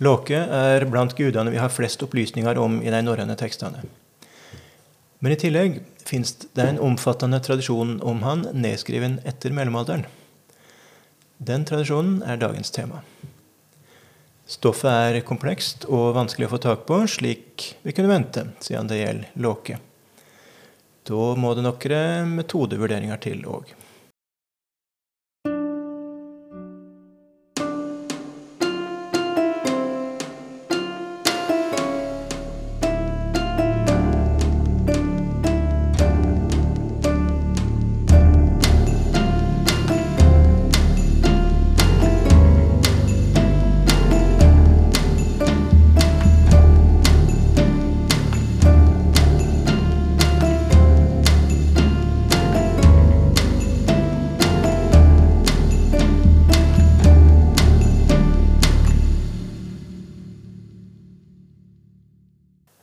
Låke er blant gudene vi har flest opplysninger om i de norrøne tekstene. Men i tillegg fins det en omfattende tradisjon om han nedskriven etter mellomalderen. Den tradisjonen er dagens tema. Stoffet er komplekst og vanskelig å få tak på, slik vi kunne vente, siden det gjelder Låke. Da må det noen metodevurderinger til òg.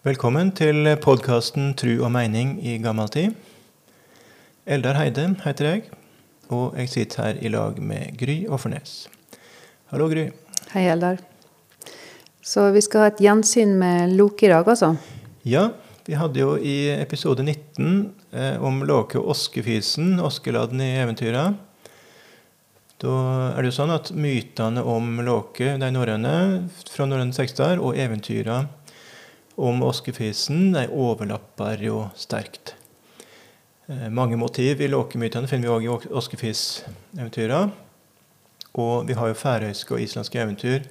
Velkommen til podkasten 'Tru og meining i gammeltid'. Eldar Heide heter jeg, og jeg sitter her i lag med Gry Offernes. Hallo, Gry. Hei, Eldar. Så vi skal ha et gjensyn med Loke i dag, altså? Ja, vi hadde jo i episode 19 eh, om Låke og Oskefisen, Oskeladden i eventyra. Da er det jo sånn at mytene om Låke, de norrøne fra norrøne tekster, og eventyra om oskefisen overlapper jo sterkt. Eh, mange motiv i låkemytene finner vi òg i oskefis-eventyrene. Og vi har jo færøyske og islandske eventyr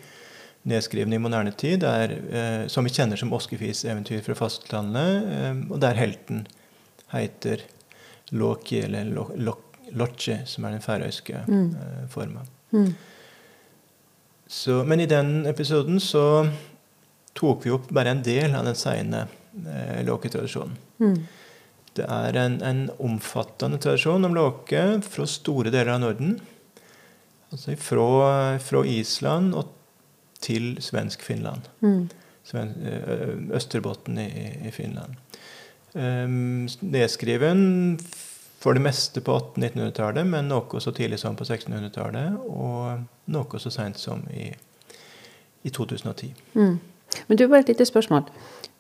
nedskrevne i moderne tid, der, eh, som vi kjenner som oskefis-eventyr fra fastlandet, eh, og der helten heter Låki, eller Lotje, som er den færøyske mm. eh, forma. Mm. Men i den episoden så tok vi opp bare en del av den seine eh, låketradisjonen. Mm. Det er en, en, omfattende tradisjon om låke fra store deler av Norden. Altså fra, fra Island og til svensk Finland. Mm. Eh, Østerbotten i, i Finland. Um, nedskriven for det meste på 1800-1900-tallet, men noe så tidlig som på 1600-tallet. Og noe så seint som i, i 2010. Mm. Men du, bare et lite spørsmål.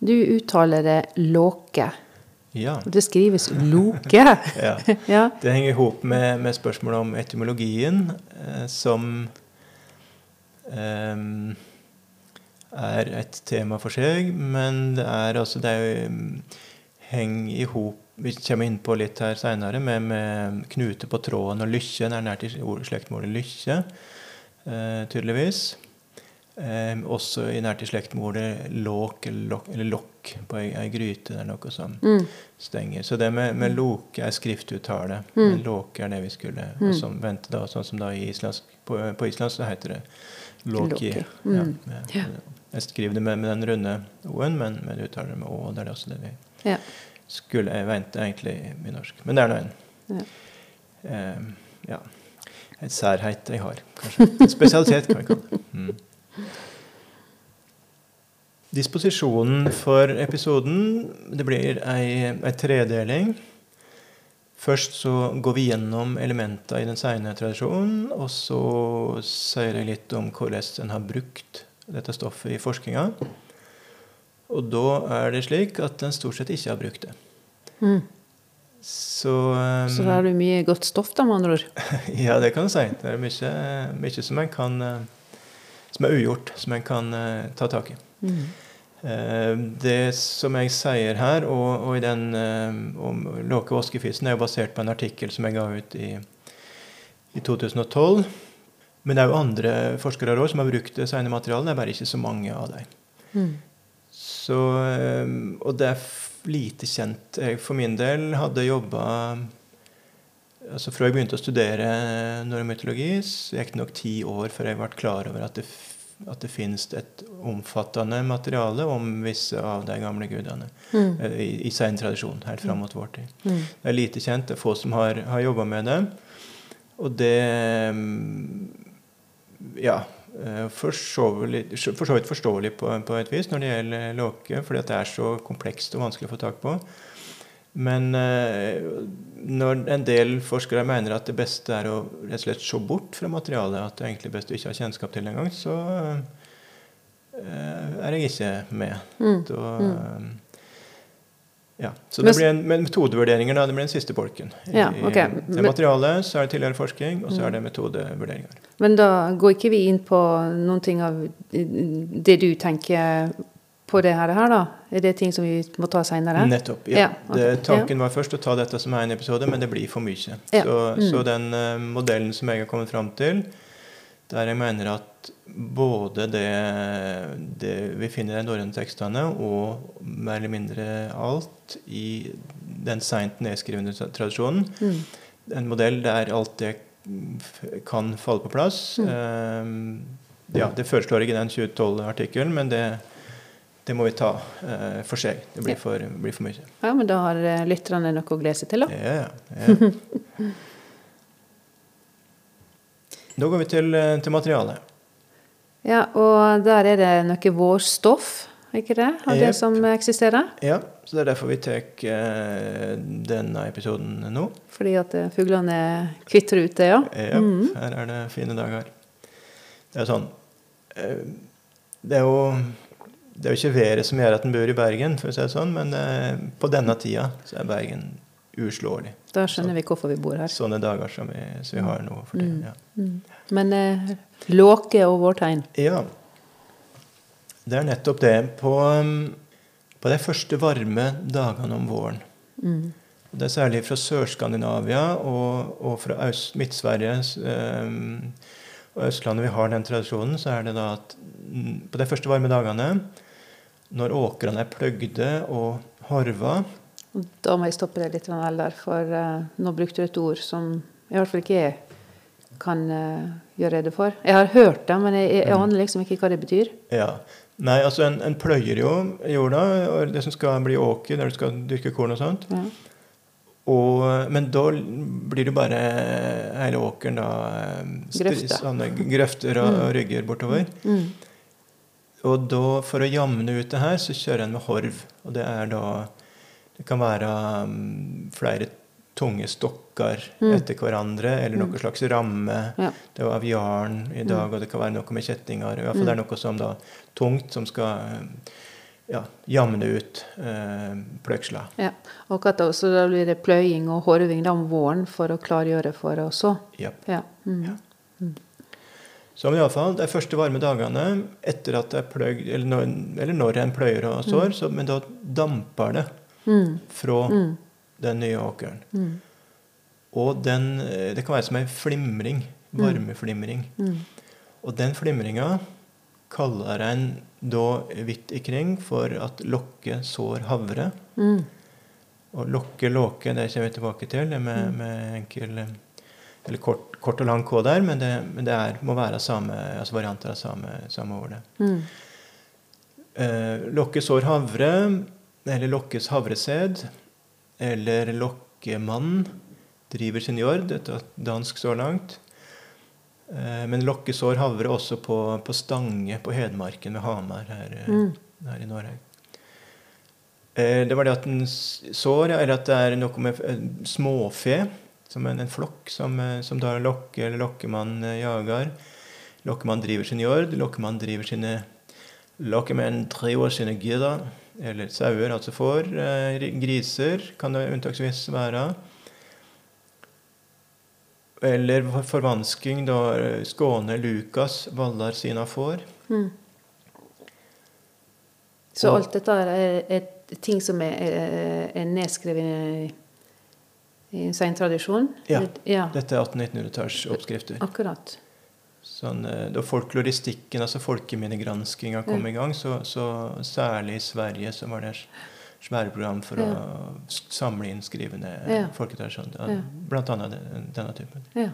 Du uttaler det låke. Ja. Det skrives loke. ja. ja. Det henger i hop med, med spørsmålet om etymologien, eh, som eh, er et tema for seg. Men det er altså det er, henger i hop Vi kommer inn på litt her seinere med, med, knute på tråden og lykke. Det er nært i slektmålet lykkje, eh, tydeligvis. Eh, også i nært i slekt med ordet låk eller lokk på ei, ei, gryte. Det er noe som mm. stenger. Så det med, med loke er skriftuttale. Mm. Men låke er det vi skulle mm. som vente da, Sånn som da i islandsk, på, på islandsk så heter det låki. Mm. Ja, ja. Jeg skriver det med, med den runde o-en, men, men uttaler det med å. Det er også det vi ja. skulle vente egentlig i norsk. Men det er nå en. Ja. Eh, ja. Et særhet jeg har, kanskje. En spesialitet, kan vi kalle det. Mm. Disposisjonen for episoden det blir ei, ei tredeling. Først så går vi gjennom elementer i den seine tradisjonen. Og så sier jeg litt om hvordan en har brukt dette stoffet i forskninga. Og da er det slik at en stort sett ikke har brukt det. Mm. Så, um, så da har du mye godt stoff, da, med andre ord? ja, det kan du si. Det er mye, mye som en kan uh, som er ugjort, som en kan uh, ta tak i. Mm. Uh, det som jeg sier her, og, og i den uh, om Låke Åskefisen, er jo basert på en artikkel som jeg ga ut i, i 2012. Men det er jo andre forskere også, som har brukt det sene materialet. Det er bare ikke så mange av dem. Mm. Så, og det er lite kjent. Jeg for min del hadde jobba altså jeg begynte å studere det nok ti år før jeg ble klar over at det, at det finnes et omfattende materiale om visse av de gamle gudene mm. Eh, i, i sein tradisjon, helt fram mot vår tid. Mm. Det er lite kjent. Det er få som har, har jobba med det. Og det Ja. Eh, for så vidt forståelig på, på, et vis når det gjelder Låke, fordi det er så komplekst og vanskelig å få tak på. Men eh, når en del forskere mener at det beste er å rett og slett se bort fra materialet, at det er egentlig best å ikke ha kjennskap til det engang, så eh, er jeg ikke med. Mm. Da, Mm. ja. Så det blir en, men metodevurderinger, da. Det blir den siste bolken. Ja, okay. det er materialet, så er det tidligere forskning, og så Mm. er det metodevurderinger. Men da går ikke vi inn på noen ting av det du tenker på det her, da? Er det ting som vi må ta seinere? Nettopp. ja. Ja, okay. det, tanken var først å ta dette som en episode, men det blir for mye. Ja. Så, Mm. så den uh, modellen som jeg har kommet fram til, der jeg mener at både det, det vi finner i de norrøne tekstene, og mer eller mindre alt i den seint nedskrivende tradisjonen, Mm. en modell der alt det kan falle på plass. Mm. Uh, ja, det foreslår ikke den 2012-artikkelen, men det, det må vi ta eh, for seg. Det blir Ja. for, blir for mye. Ja, men da har eh, lytterne noe å glede seg til, da. Ja, ja. Da går vi til, eh, til materialet. Ja, og der er det noe vårstoff, ikke det? Av det som eksisterer? Ja, så Det er derfor vi tar eh, denne episoden nå. Fordi at fuglene kvitrer ute, ja. Ja, mm. Her er det fine dager. Det er sånn eh, Det er jo det er jo ikke været som gjør at en bor i Bergen, for å si det sånn, men eh, på denne tida så er Bergen uslåelig. Da skjønner vi hvorfor vi bor her. Sånne dager som vi, som vi har nå for tiden. Ja. Mm. Men eh, låke og vårtegn. ja. Det er nettopp det. På, um, på de første varme dagene om våren Mm. Det er særlig fra Sør-Skandinavia og, og fra Øst- Midt-Sverige eh, og Østlandet vi har den tradisjonen, så er det da at mm, på de første varme dagene, når åkrene er pløgde og harva Da må jeg stoppe deg litt vel der, for eh, nå brukte du et ord som i hvert fall ikke jeg kan eh, gjøre rede for. Jeg har hørt det, men jeg, jeg Mm. aner liksom ikke hva det betyr. Ja. Nei, altså en, en pløyer jo jorda, det som skal bli åker, der du skal dyrke korn og sånt. Ja. Og, men da blir det bare hele åkeren da eh, Grøfter. Sånne grøfter og, og rygger bortover. Mm. Og da, for å jamne ut det her, så kjører en med horv. Og det er da Det kan være um, flere tunge stokker Mm. etter hverandre, eller noe slags ramme. Ja. Det er av jarn i dag, og det kan være noe med kjettinger. I hvert fall det er noe som da tungt, som skal ja, jamne ut eh, pløksla. Ja. Og at da, da blir det pløying og horving da om våren for å klargjøre for det også. Ja. Ja. Mm. Ja. Så i alle fall, de første varme dagene etter at det er pløyd, eller når, eller når en pløyer og sår, så, men da damper det Mm. fra Mm. den nye åkeren. Mm. Og den, eh, det kan være som ei flimring. Varmeflimring. Mm. Og den flimringa kaller en da vidt ikring for at lokke sår havre. Mm. Og lokke, låke, det kommer vi tilbake til. Med, med enkel eh, Eller kort, kort og lang K der, men det, men det er, må være samme, altså varianter av samme, samme ordet. Mm. Eh, lokke sår havre, eller lokkes havresæd, eller lokkemann driver sin jord. Dette er dansk så langt. Eh, men Lokkesår havre også på, på Stange på Hedmarken ved Hamar her, eh, Mm. her i Norge. Eh, det var det at en sår, eller at det er noe med småfe, som en, en flokk som, eh, som da lokke eller lokkemann man jager. Lokkemann driver sin jord, lokkemann driver sine Lokkemenn driver sine gyrer, eller sauer, altså får. Eh, griser kan det unntaksvis være. Eller forvansking, da eh, Skåne Lukas vallar sine får. Mm. Så alt dette her er, er ting som er, er, er nedskrevet i, i seintradisjon? Ja. ja. Dette er 1800-1900-talls oppskrifter. Akkurat. Sånn, eh, da folkloristikken, altså folkeminnegranskinga, kom Ja. i gang, så, så særlig i Sverige så var det svære program for Ja. å samle inn skrivende Ja. folketradisjoner. Blant annet denne typen. Ja.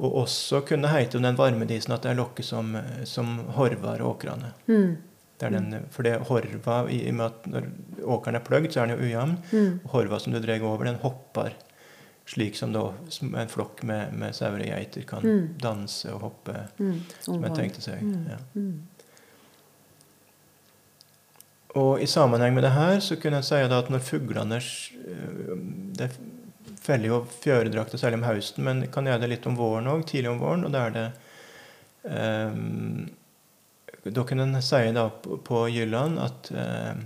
Og også kunne heite om den varmedisen at det er lokket som, som horvar åkrene. Mm. Den, for det horva, i og med at når åkeren er pløgd, så er den jo ujevn. Mm. Horva som du drar over, den hopper. Slik som da en flokk med, med sauer og geiter kan Mm. danse og hoppe. Mm. Som en tenkte seg. Mm. Ja. Mm. Og i sammenheng med det her så kunne jeg si at når fuglene øh, Det feller jo fjøredrakter særlig om høsten, men kan gjøre det litt om våren òg. Tidlig om våren. Og da er det um, da kunne en si på, Jylland at eh,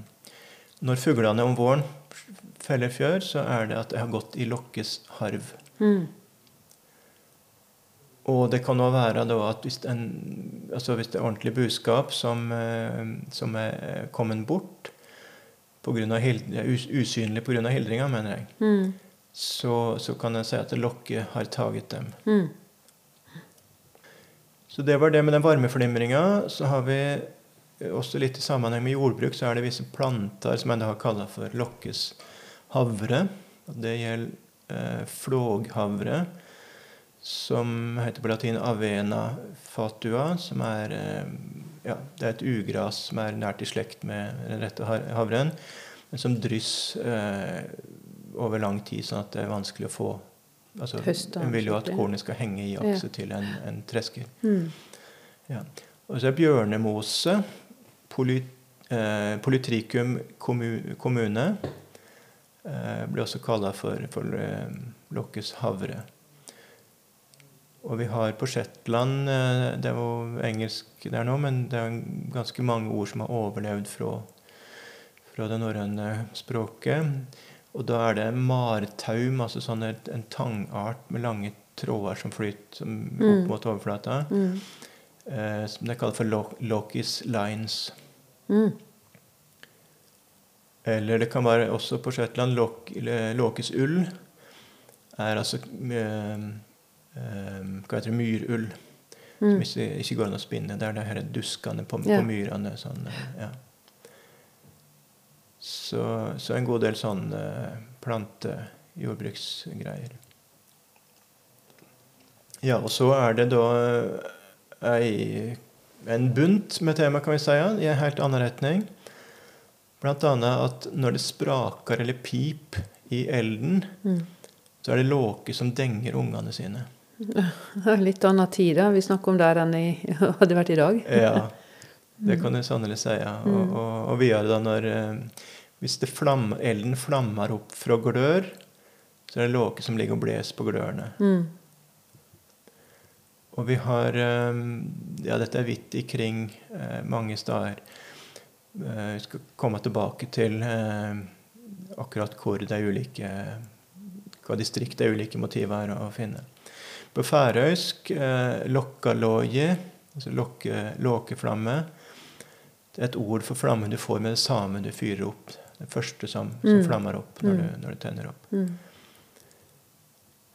når fuglene om våren feller fjør, så er det at det har gått i lokkes harv. Mm. Og det kan òg være at hvis, en, altså hvis det er ordentlig budskap som, eh, som er kommet bort på grunn av usynlig pga. hildringa, mener jeg, Mm. så, så kan en si at lokket har taget dem. Mm. Så det var det med den varmeflimringa. Så har vi også litt i sammenheng med jordbruk, så er det visse planter som jeg da har kalla for lokkes havre. Og Det gjelder eh, flåghavre, som heter på latin avena fatua, som er eh, ja, det er et ugras som er nært i slekt med den rette havren, men som dryss eh, over lang tid, sånn at det er vanskelig å få altså, En vil jo at kornet skal henge i akse til en, en tresker. Mm. Ja. Og så er bjørnemose, poly, eh, Polytricum kommu, kommune, eh, blir også kalla for, for eh, lokkes havre. Og vi har på Shetland eh, Det er jo engelsk der nå, men det er ganske mange ord som har overlevd fra, fra det norrøne språket. Og da er det martaum, altså sånn en tangart med lange tråder som flyter som opp Mm. mot overflata. Mm. Eh, som det kalles for lo Lokis lines. Mm. Eller det kan være også på Shetland lok, Lokis ull. Er altså heter det? Myrull. Som Mm. ikke, ikke går an å spinne. Det er det her duskene på, Ja. på myrene. Sånn, eh, ja. Så, så en god del sånn eh, plantejordbruksgreier. Ja, og så er det da eh, ei, en bunt med tema, kan vi si, i en helt annen retning. Blant annet at når det spraker eller pip i elden, Mm. så er det låker som denger ungene sine. Litt annen tid da, vi snakker om der enn i, hadde vært i dag. Ja, det kan du sannelig si. Ja. Og, Mm. og, og videre da når eh, Hvis det flam, elden flammer opp fra glør, så er det låke som ligger og blåser på glørne. Mm. Og vi har eh, Ja, dette er vidt ikring eh, mange steder. Vi skal komme tilbake til akkurat hvor de ulike hva distrikt de ulike motiver er å finne. På færøysk eh, lokkalåje, altså lokke, låkeflamme, et ord for flamme du får med det samme du fyrer opp. Det første som, som Mm. flammer opp når, Mm. du, når du tenner opp. Mm.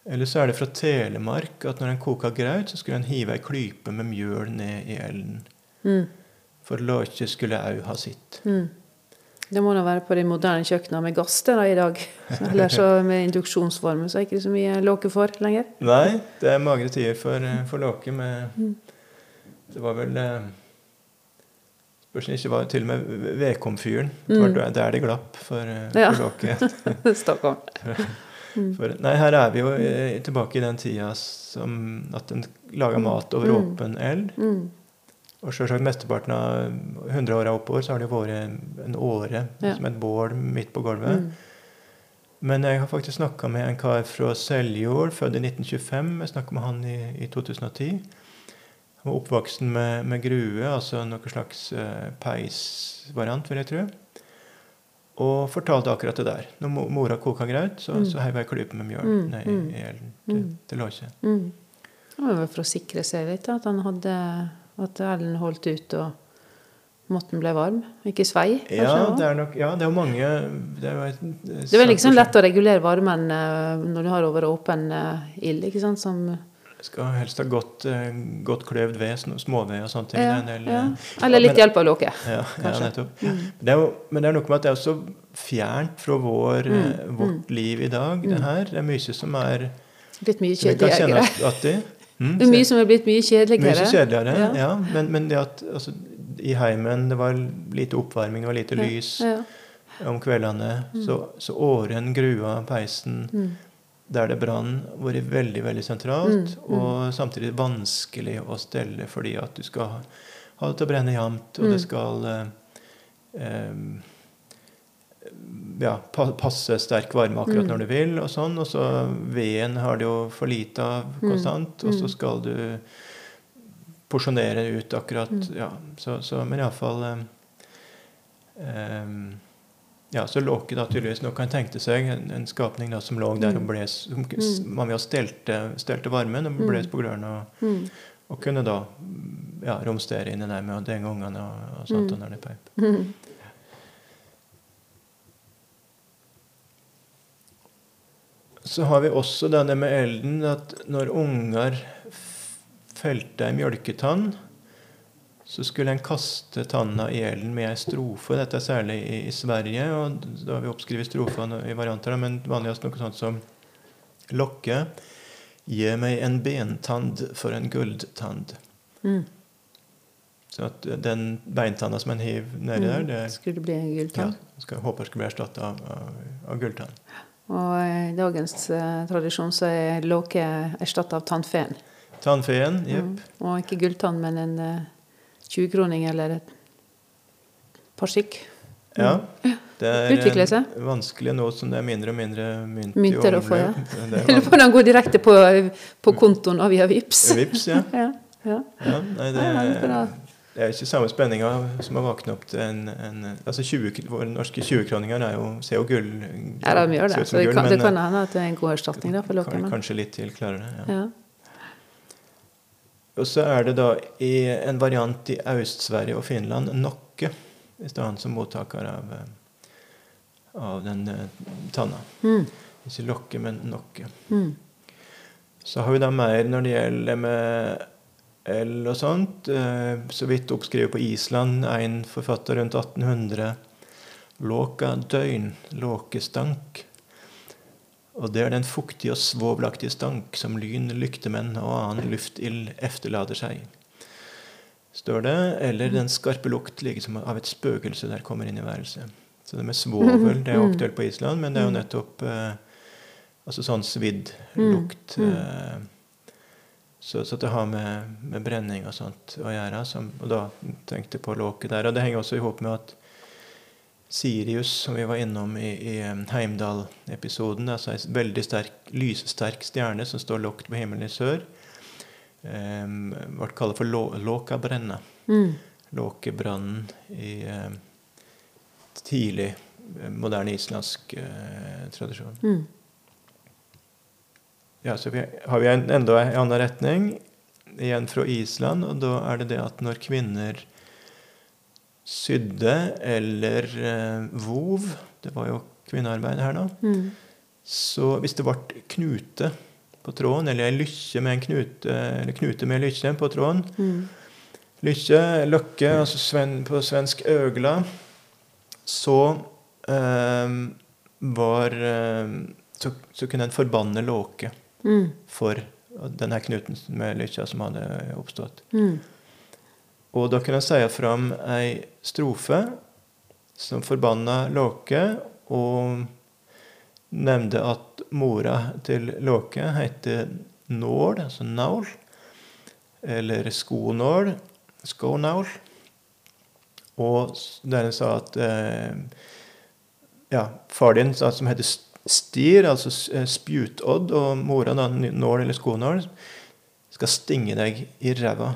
Eller så er det fra Telemark at når en koker graut, så skulle en hive ei klype med mjøl ned i elden. Mm. For løkje skulle au ha sitt. Mm. Det må da være på de moderne kjøkkenene med gass da i dag. Eller så med induksjonsformen, så er det ikke så mye låke for lenger. Nei, det er magre tider for, eh, for låke med Mm. Det var vel eh, Spørs ikke var til og med vedkomfyren. Det var Mm. der- det glapp for, eh, Ja. for låke. Stockholm. Mm. For, nei, her er vi jo eh, tilbake i den tida som at en laga mat over Mm. åpen eld. Mm. Og selvsagt mesteparten av 100-åra oppover så har det jo vært en åre Ja. som et bål midt på gulvet. Mm. Men jeg har faktisk snakka med en kar fra Seljord, født i 1925. Jeg snakka med han i, i 2010. Han var oppvoksen med, med grue, altså noe slags eh, peisvariant, vil jeg tro. Og fortalte akkurat det der. Når mora koka graut, så, Mm. så heiv jeg klype med mjøl Mm, ned i, mm, i elden til, mm. til låset. Mm. Det var vel for å sikre seg litt, at han hadde at elden holdt ut og måten ble varm. Ikke svei. kanskje, Ja, det er nok Ja, det er mange Det er, Det er vel liksom lett å regulere varmen eh, når du har over åpen eh, ild, ikke sant? Som, Skal helst ha godt, eh, godt kløvd ved, småved og sånne ting. ja, del, ja. eh, Eller litt men- hjelp av loke. Ja, ja nettopp. Mm. Det jo, men det er noe med at det er så fjernt fra vår, Mm, eh, vårt mm. liv i dag, det Mm. her. Det er mye som er Blitt mye kjedeligere. Mm, Det er mye som er blitt mye kjedeligere. mye kjedeligere. Ja. Men, men det at altså, i heimen det var lite oppvarming, det var lite lys om kveldene, Mm. så, så åren grua peisen Mm. Der det brann, vært veldig veldig sentralt. Mm, mm. Og samtidig vanskelig å stelle fordi at du skal ha- det til å brenne jevnt, og Mm. det skal eh, eh, ja, passe sterk varme akkurat Mm. når du vil, og sånn. Og så veden har du jo for lite av Mm, konstant, og så mm. skal du porsjonere ut akkurat ja, så, så, Men iallfall eh, um, ja, så Låke naturligvis Nå kan tenke seg en, en skapning da som lå der og ble, som, Mm. Man og stelte, stelte varmen og ble bles på glørne. Og, Mm. og kunne da ja, romstere inni der med å denge ungene og, og sånt. Mm. det peip. Mm. Så har vi også denne med elden at når unger felte ei mjølketann, så skulle en kaste tanna i elden med ei strofe. Dette er særlig i, i Sverige, og da har vi oppskrevet strofene i varianter, men vanligst noe sånt som Lokke. Gi meg en bentand for en gulltand. Mm. Så at den beintanna som en hiver nedi der, det Skulle bli en ja, gulltann. skal, håper skulle bli erstatta av, av, av gulltann. Og i dagens eh, tradisjon så er låke erstatta av tannfen. Tannfeen, jepp. Mm. Og ikke gulltann, men en eh, 20-kroning eller et par stykk. Ja. Det er eh, vanskelig nå som det er mindre og mindre mynt Mynter å få, ja. Det er Eller den gå direkte på, på kontoen og via VIPS. Vips, ja. Ja, ja. ja nei, det, er det er ikke samme spenninga som å våkne opp til en, en altså 20, Våre norske 20-kroninger er jo, ser jo gull Ja, de gjør det. Så det kan, det kan hende at det er en god erstatning da, for kan, lokkene. kanskje litt til klarere. Ja. Ja. Og så er det da i en variant i Øst-Sverige og Finland nokke i stedet som mottaker av, eh, av den eh, tanna. Mm. Ikke lokke, men nokke. Mm. Så har vi da mer når det gjelder med L og sånt. eh, Så vidt oppskrevet på Island, en forfatter rundt 1800. Låka døgn, låkestank. Og det er den fuktige og svovelaktige stank som lyn, lyktemenn og annen luftild efterlader seg. Står det. Eller den skarpe lukt liksom, av et spøkelse der kommer inn i værelset. Så det med svovel det er jo aktuelt på Island, men det er jo nettopp eh, altså sånn svidd lukt. Mm. Eh, så, så det har med, med brenning og sånt å gjøre. Som, og da tenkte jeg på låket der. Og det henger også i hop med at Sirius, som vi var innom i, i eh, Heimdal-episoden, altså en veldig sterk, lyssterk stjerne som står lågt på himmelen i sør, eh, ble kalt for lå, Låkabrenna. Mm. Låkebrannen i eh, tidlig eh, moderne islandsk uh, tradisjon. Mm. Ja, så vi, har vi en, enda en annen retning, igjen fra Island, og da er det det at når kvinner sydde eller eh, vov, det var jo kvinnearbeid her da, Mm. så hvis det ble knute på tråden, eller ei lykke med en knute, eller knute med lykke på tråden, Mm. lykke, løkke, altså sven, på svensk øgla, så eh, var eh, så, så kunne en forbanne låke Mm. for denne knuten med lykka som hadde oppstått. Mm. Og da kunne jeg si fram ei strofe som forbanna Låke, og nevnte at mora til Låke heter Nål, altså Naul, eller Skonål, skonål, Og der en sa at eh, ja, far din som heter Styr, altså eh, spjutodd, og mora, da, Nål eller Skonål, skal stinge deg i ræva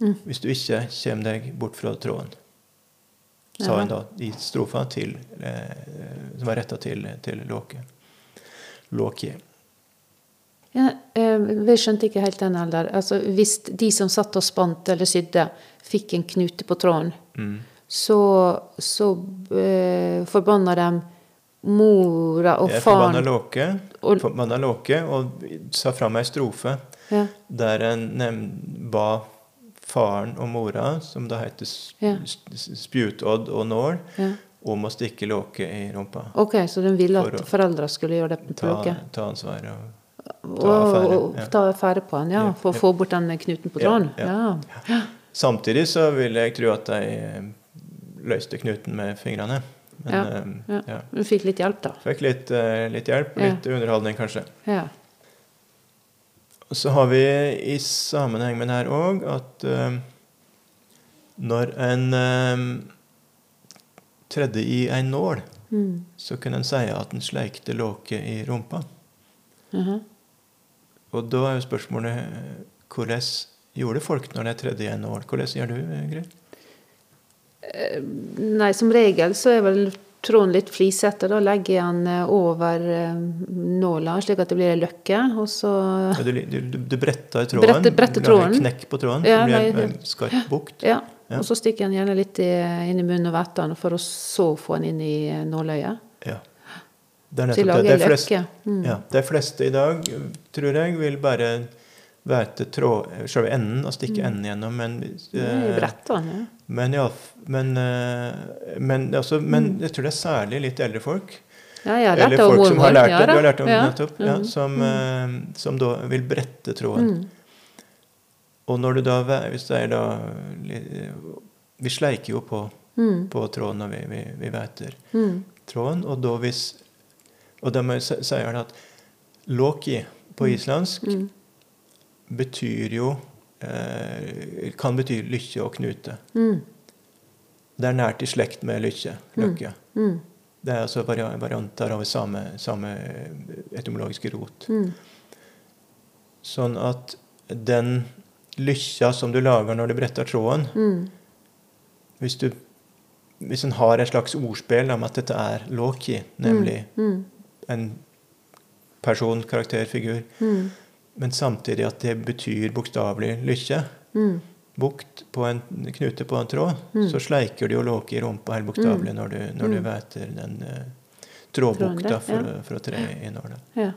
Mm. hvis du ikke kommer deg bort fra tråden. Sa Ja. hun da i strofa til, eh, som var retta til, til Låke. Låke. Ja, eh, vi skjønte ikke helt den heller. Altså, hvis de som satt og spant eller sydde, fikk en knute på tråden, Mm. så, så eh, forbanna de mora og faren Låke, og- forbanna Låke og sa fram ei strofe ja, der en ba faren og mora, som da heter Ja. Spjutodd og Nål, ja. om å stikke Låke i rumpa. Ok, så de ville at for foreldra skulle gjøre det på Ta, ta ansvar. Og, ta affære, og ja. ta affære på han, ja. Ja, For å ja. få bort den knuten på Ja, tråden? ja. Ja. samtidig så vil jeg tro at de eh, løste knuten med fingrene. Men Ja, eh, ja. ja. Du fikk litt hjelp, da. Fikk litt, eh, litt hjelp, Ja. litt underholdning kanskje. Ja. Og så har vi i sammenheng med det her òg at eh, når en eh, tredde i ei nål, Mm. så kunne en si at en sleikte låke i rumpa. Mhm. Og da er jo spørsmålet eh, hvordan gjorde folk når de tredde i ei nål? Hvordan gjør du, Gry? Nei, som regel så er vel tråden litt flisete. Da legger jeg den eh, over eh, nåla, slik at det blir ei løkke. Og så Ja, du, du, du, bretter tråden? Bretter- bretter tråden. knekk på tråden? Ja, så blir en skarp bukt? Ja. Ja. Og så stikker jeg den gjerne litt i, inn i munnen og vetter den, for å så få den inn i eh, nåløyet. Ja. Det er nettopp det. De fleste. Mm. ja, de fleste i dag, tror jeg, vil bare vete tråd, selve enden og stikke enden gjennom. Men, Mm. Eh, ja. men, ja, men, eh, men, altså, men jeg tror det er særlig litt eldre folk. Ja, jeg har lært Eller folk som har lært det, Ja, du har lært om ja. nettopp, ja, Mm. som, eh, som da vil brette tråden. Mm. Og når du da, hvis det er da Vi sleiker jo på, Mm. på tråden når vi, vi, vi veter Mm. tråden, og da hvis Og si- sier at loki på islandsk Mm. Betyr jo eh, Kan bety lykke og knute. Mm. Det er nært i slekt med lykke. Løkke. Mm. Det er altså varianter av samme, samme etymologiske rot. Mm. Sånn at den lykka som du lager når du bretter tråden Mm. Hvis du hvis en har et slags ordspill om at dette er Loki, nemlig Mm. en person, karakter, figur, Mm. Men samtidig at det betyr bokstavelig lykke, Mm. bukt på en knute på en tråd, Mm. så sleiker du jo låke i rumpa helt bokstavelig når du, når du væter den uh, trådbukta for, ja. for å tre i nåla. Ja.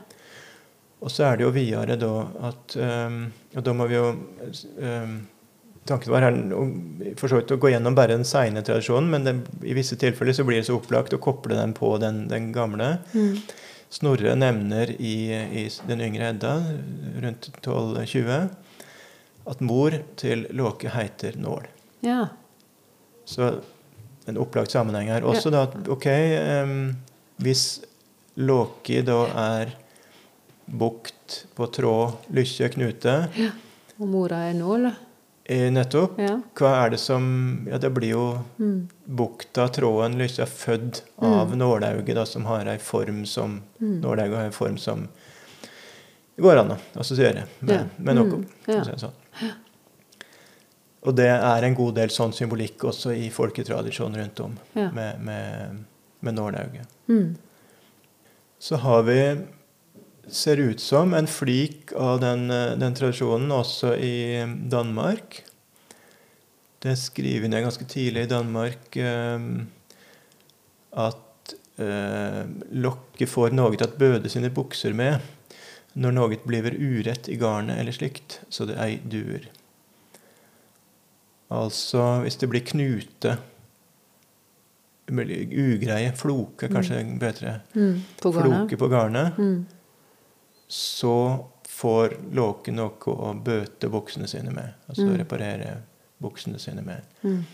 Og så er det jo videre da at um, Og da må vi jo um, Tanken var her for så vidt å gå gjennom bare den seine tradisjonen, men det, i visse tilfeller så blir det så opplagt å koble den på den, den gamle. Mm. Snorre nevner i, i den yngre Edda, rundt 1220, at mor til Låke heter Nål. ja. Så en opplagt sammenheng her. Også da at ok, um, hvis Låki da er bukt på tråd, lykkje, knute, Og mora er nål. eh, nettopp, Ja. hva er det som Ja, det blir jo Mm. Bukta, tråden, lykke, født av nålauget, da, som har ei form som Mm. Nålauget har en form som det går an å assosiere med, Ja. med noe. Mm, ja. sånn. Og det er en god del sånn symbolikk også i folketradisjonen rundt om Ja. med, med, med nålauget. Mm. Så har vi ser ut som en flik av den, eh, den tradisjonen også i Danmark. Det skriver ned ganske tidlig i Danmark eh, at eh, lokket får noe til å bøde sine bukser med når noe blir urett i garnet eller slikt, så det ei duer. Altså hvis det blir knute Ugreie, floke, kanskje bedre. Mm. På garnet. Floke på garnet Mm. så får låken noe å bøte buksene sine med. Altså Mm. reparere buksene sine med. Mm.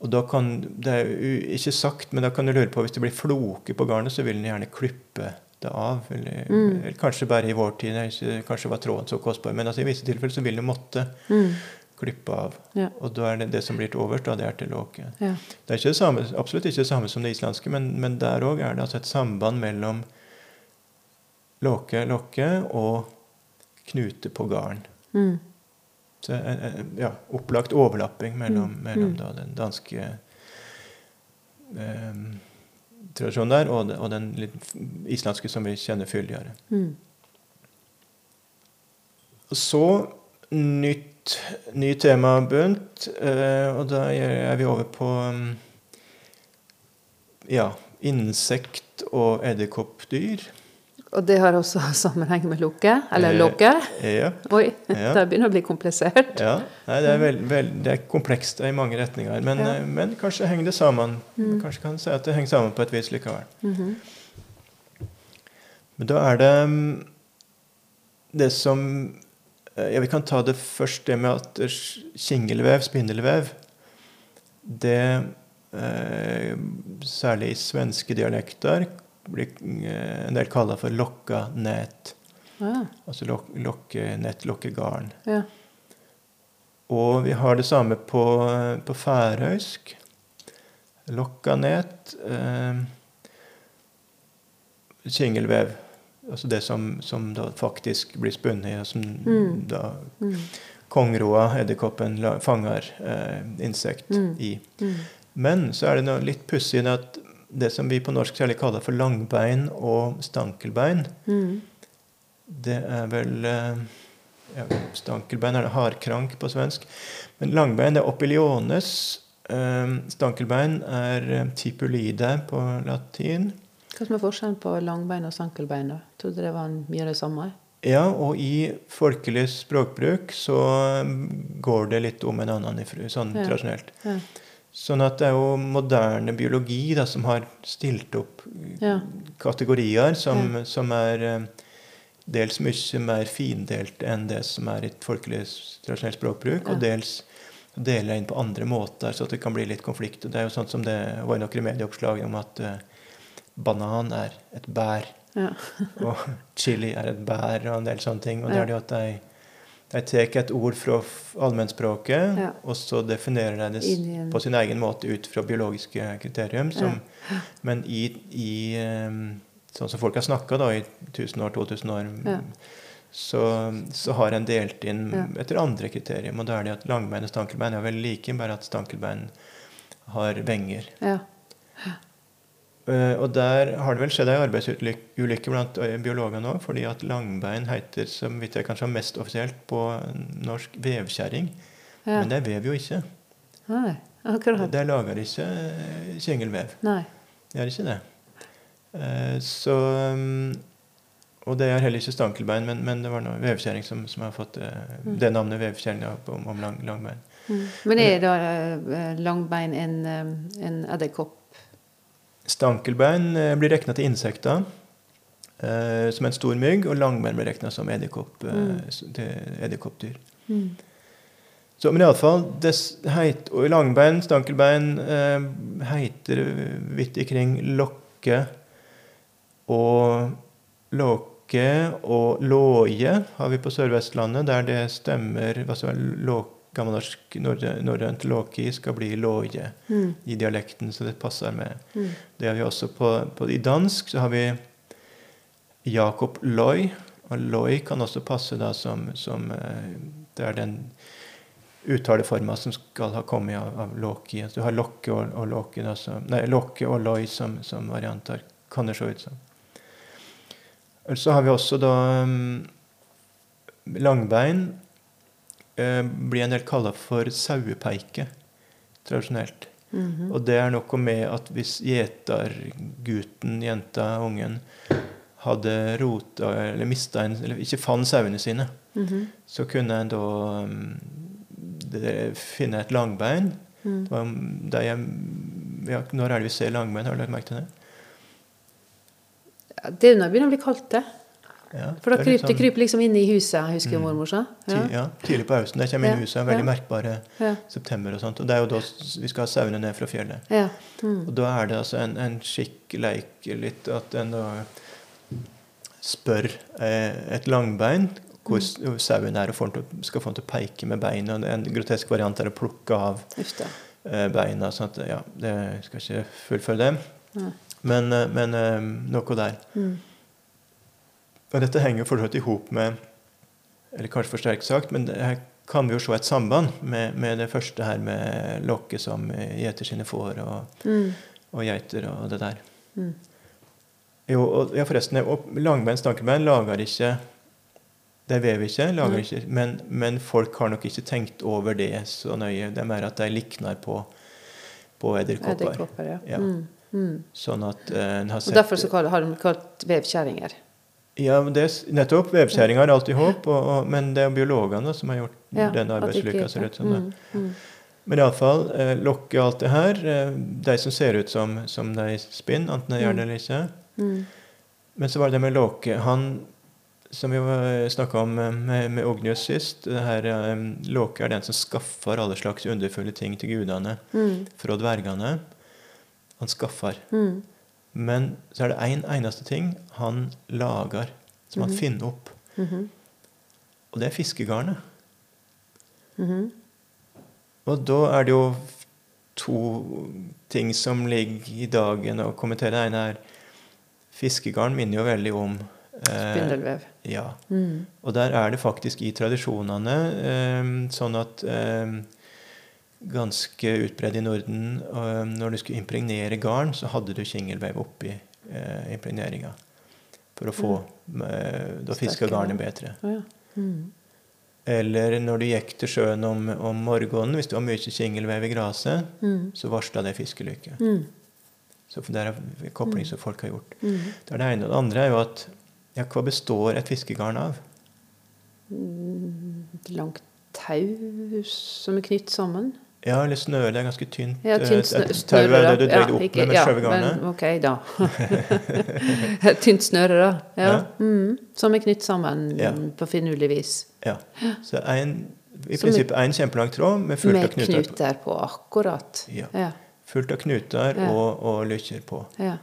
Og da kan, Det er jo ikke sagt, men da kan du lure på hvis det blir floker på garnet, så vil den gjerne klippe det av. Eller, Mm. eller kanskje bare i vår tid. kanskje var tråden så kostbar. Men altså, i visse tilfeller så vil den måtte Mm. klippe av. Ja. Og da er det det som blir til overs, da, det er til låke. Ja. Det er ikke det samme, absolutt ikke det samme som det islandske, men, men der òg er det altså et samband mellom låke, lokke og knute på garn. Mm. Så eh, eh, ja, opplagt overlapping mellom, Mm. mellom Mm. da, den danske eh, tradisjonen der og, den- og den litt islandske som vi kjenner fyldigere. Mm. Så nytt, ny temabunt, eh, og da er vi over på mm, ja, insekt- og edderkoppdyr. Og det har også sammenheng med lukke, eller Eh, låke. Ja, Oi, ja. det begynner å bli komplisert. ja. Nei, det, er veld, veld, det er komplekst i mange retninger, men, Ja. eh, men kanskje henger det sammen. Mm. Kanskje kan si at det henger sammen på et vis likevel. Mhm. Men da er det mm, det som eh, Ja, vi kan ta det først, det med at kingelvev, spindelvev, det eh, Særlig i svenske dialekter blir eh, en del kalla for lokkanät. Ja. Altså lok lokkenett, lokkegarn. Ja. Og vi har det samme på, på færøysk. Lokkanet. Eh, Singelvev. Altså det som, som da faktisk blir spunnet, og som Mm. da Mm. kongroa, edderkoppen, fanger eh, insekt mm. i. Mm. Men så er det noe litt pussig at det som vi på norsk særlig kaller for langbein og stankelbein, mm. det er vel eh, ja, Stankelbein er det hardkrank på svensk. Men langbein det er opiliones. Eh, stankelbein er eh, tipulide på latin. Hva som er forskjellen på langbein og stankelbein? da? Trodde det var mye av det samme. Ja, og i folkelig språkbruk så går det litt om en annen sånn ja. tradisjonelt. Ja. Sånn at det er jo moderne biologi da, som har stilt opp ja. kategorier som, som, er eh, dels mye mer findelt enn det som er i et folkelig tradisjonelt språkbruk, og dels deler inn på andre måter, så det kan bli litt konflikt. Det er jo sånn som det var noen medieoppslag om at uh, banan er et bær. Ja. og chili er et bær, og en del sånne ting. Og det er det at de, de tar et ord fra allmennspråket, ja. og så definerer de det på sin egen måte ut fra biologiske kriterium. Som, ja. Men i, i, sånn som folk har snakka i 1000 år, 2000 år, så, så, har en delt inn etter andre kriterium. Og da er det at langbein og stankelbein er veldig like, bare at stankelbein har venger. Ja. Uh, og der har det vel skjedd ei arbeidsulykke blant biologene biologer nå, fordi at langbein heter, som vidt jeg kanskje har mest offisielt på norsk, vevkjerring. Ja. Men det vever jo ikke. Nei, akkurat. Det, det lager ikke kjengelvev. Nei. Det gjør ikke det. Så um, Og det er heller ikke stankelbein, men, men det var noe vevkjerring som, som, har fått mm. det navnet vevkjerring om, om lang, langbein. Mm. Men er da langbein en, en edderkopp? Stankelbein eh, blir regna til insekter, eh, som en stor mygg, og langbein blir regna som edderkopp, eh, mm. edderkoppdyr. Mm. Så, men iallfall Og langbein, stankelbein, eh, heiter vidt ikring lokke og låke og låje har vi på Sør-Vestlandet, der det stemmer altså, låke gammelnorsk norrønt låki skal bli låje mm. i dialekten, så det passer med. Mm. Det har vi også på, på, I dansk så har vi Jakob Loi, og Loi kan også passe da som, som eh, Det er den uttaleforma som skal ha kommet av, av låki. Altså, du har lokke og, og låke, da, som, nei, lokke og loi som, som varianter. Kan det se ut som. Så har vi også da um, langbein blir en del kalla for sauepeike tradisjonelt. Mm -hmm. Og det er noe med at hvis gjetergutten, jenta, ungen, hadde rota eller mista en Eller ikke fant sauene sine, mm -hmm. så kunne en da um, finne et langbein. Mm. Det jeg, ja, når er det vi ser langbein? Har du lagt merke til det? Ja, det er det begynner å bli kaldt, det. Ja, For da kryper det sånn, kryper liksom inn i huset, husker mm, mormor sa. Ja. ja. tidlig på høsten. Det kommer inn i huset. Veldig merkbare ja. september og sånt. Og det er jo da vi skal ha sauene ned fra fjellet. Mm. Og da er det altså en, en skikk, leik litt, at en da spør eh, et langbein hvor mm. sauen er, og får til, skal få den til å peike med beina. En grotesk variant er å plukke av eh, beina. sånn at, ja, det skal ikke fullføre det. Men, eh, men eh, noe der. Mm. Og dette henger for så i hop med Eller kanskje for sterkt sagt, men her kan vi jo se et samband med, med det første her med lokket som gjeter sine får og, mm. og, geiter og det der. Mm. Jo, og, ja, forresten, Langbein stankebein lager ikke De vever ikke, lager ikke men, men, folk har nok ikke tenkt over det så nøye. Det er mer at de likner på, på edderkopper. ja. ja. Mm. Mm. Sånn at uh, har sett, Og Derfor så har de kalt vevkjerringer? Ja, det nettopp. Vevskjæring har alltid håp, og, og, men det er biologene som har gjort ja, denne arbeidslykka, ser ut som. Mm, mm. Men iallfall eh, lokke alt det her. Eh, de som ser ut som, som de spinner, enten de gjør det eller ikke. Mm. Men så var det det med låke. Han som vi snakka om eh, med, med Ognius sist, det her, um, Låke er den som skaffer alle slags underfulle ting til gudene mm. fra dvergene. Han skaffer. Mm. Men så er det én en eneste ting han lager, som han mm -hmm. finner opp. Mm -hmm. Og det er fiskegarnet. Mm -hmm. Og da er det jo to ting som ligger i dagen å kommentere. Det ene er fiskegarn minner jo veldig om Spindelvev. Ja. Mm. Og der er det faktisk i tradisjonene eh, sånn at eh, ganske utbredt i Norden eh, Når du skulle impregnere garn, så hadde du kingelvev oppi eh, impregneringa. For å få mm. Da fisker garnet bedre. Oh, ja. Mm. Eller når du gikk til sjøen om, om morgenen, hvis det var mye kingelvev i gresset, Mm. så varsla det fiskelykke. Mm. Så det er en kobling som folk har gjort. Mm. Det er det ene. Og det andre er jo at ja, hva består et fiskegarn av? et Langt tau som er knytt sammen. Ja, eller snøre. Det er ganske tynt. Ja, eh, tynt et- snø, et snøre, tau er da. det du dreier det opp ikke- med med ja, garnet. ok, da. Tynt snøre, da. Ja. Ja. Mm. Som er knytt sammen Ja. på finurlig vis. Ja. Så en, i Som prinsippet én kjempelang tråd med fullt av Med knuter. på. knuter på, akkurat. Ja. Ja. Fullt av knuter Ja. og, og lykker på. ja.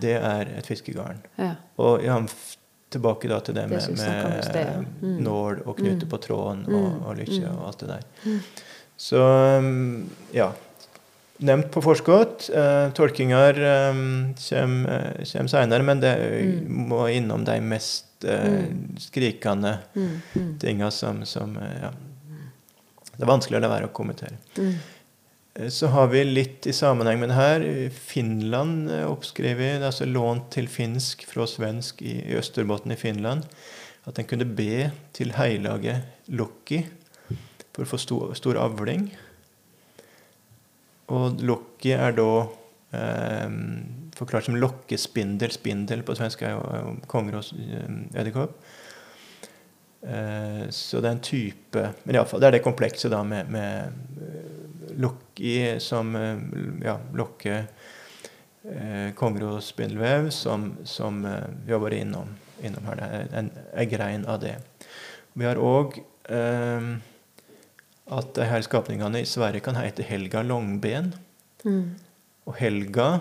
Det er et fiskegarn. ja. Og ja, f- tilbake da til det Det med, ja. med Mm. nål og knute Mm. på tråden Mm. og, og lykke Mm. og alt det der. Så um, ja. Nevnt på forskott. Uh, tolkinger kommer, kommer uh, seinere, men det Mm. må innom de mest Mm. skrikende Mm. Mm. tinga som, som ja. Det er vanskelig å la være å kommentere. Mm. Eh, Så har vi litt i sammenheng med det her. Finland oppskrevet, altså lånt til finsk fra svensk i, i Østerbotn i Finland. At en kunne be til heilaget Lokki for å få stor, stor avling. Og Lokki er da eh, forklart som lokkespindel. Spindel på svensk er jo er konger og eh, edderkopp. Eh, så det er en type Men iallfall, det er det komplekse da med, med lokki som eh, ja, lokke eh, spindelvev, som, som eh, vi har vært innom, innom her. Det er en, en grein av det. Vi har òg eh, at de her skapningene i Sverige kan hete Helga Longben. Mm. Og Helga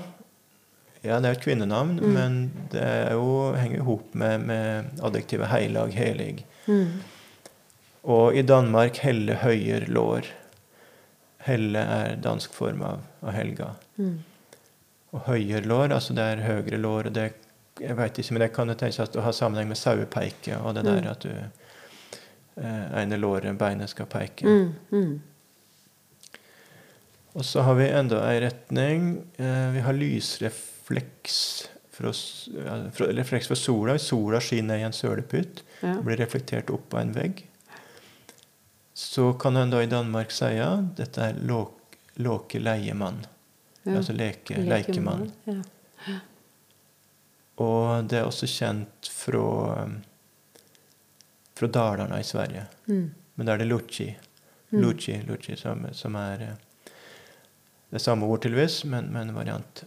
ja, det er et kvinnenavn, Mm. men det er jo, henger jo ihop med, med adjektivet heilag, helig. Mm. Og i Danmark Helle høyer lår. Helle er dansk form av, av helga. Mm. Og høyer lår, altså det er høyre lår. og det, jeg vet ikke, men det kan jo tenkes at det har sammenheng med sauepeike og det der Mm. at du ene låret, beinet, skal peke. Mm. Mm. Og så har vi enda ei retning. Eh, vi har lysrefleks fra, fra, refleks fra sola. Sola skinner i en sølepytt, Ja. blir reflektert opp av en vegg. Så kan en da i Danmark si ja, dette er låke leiemann. Ja. Altså leke, lekemann. Ja. Og det er også kjent fra, um, fra Dalarna i Sverige. Mm. Men da er det Luci. Mm. Luci, Luci som, som er eh, det er samme ord tydeligvis, men, men en variant.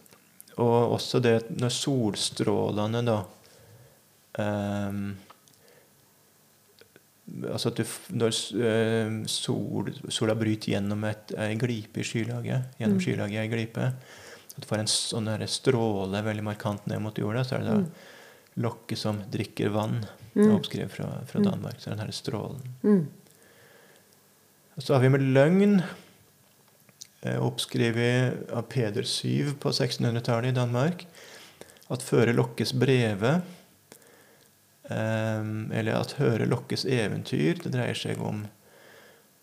Og også det når solstrålene da um, Altså at du, når eh, sol, sola bryter gjennom et, ei glipe i skylaget, gjennom Mm. skylaget i ei glipe, at du får en sånn stråle veldig markant ned mot jorda, så er det da Mm. lokket som drikker vann. Mm. oppskrevet fra, fra Mm. Danmark. Så den her strålen. Mm. Og så har vi med løgn, eh, oppskrevet av Peder Syv på 1600-tallet i Danmark, at føre lokkes breve, eh, eller at høre lokkes eventyr, det dreier seg om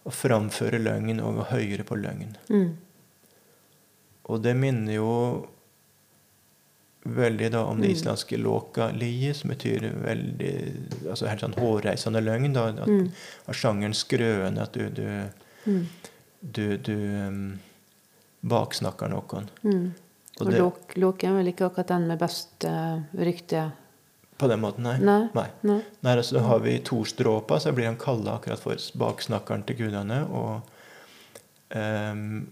å framføre løgn og å høre på løgn. Mm. Og det minner jo veldig da om det Mm. islandske låka-liet, som betyr veldig altså helt sånn hårreisende løgn. da, at, Mm. Av sjangeren skrøne, at du, du Mm. du, du um, baksnakker noen. Mm. Og Og låk, låk er vel ikke akkurat den med best uh, rykte? på den måten, nei. Nei. Nei. Nei. nei altså, da har vi Torstråpa, så blir han kalla akkurat for baksnakkeren til gudene. Og um,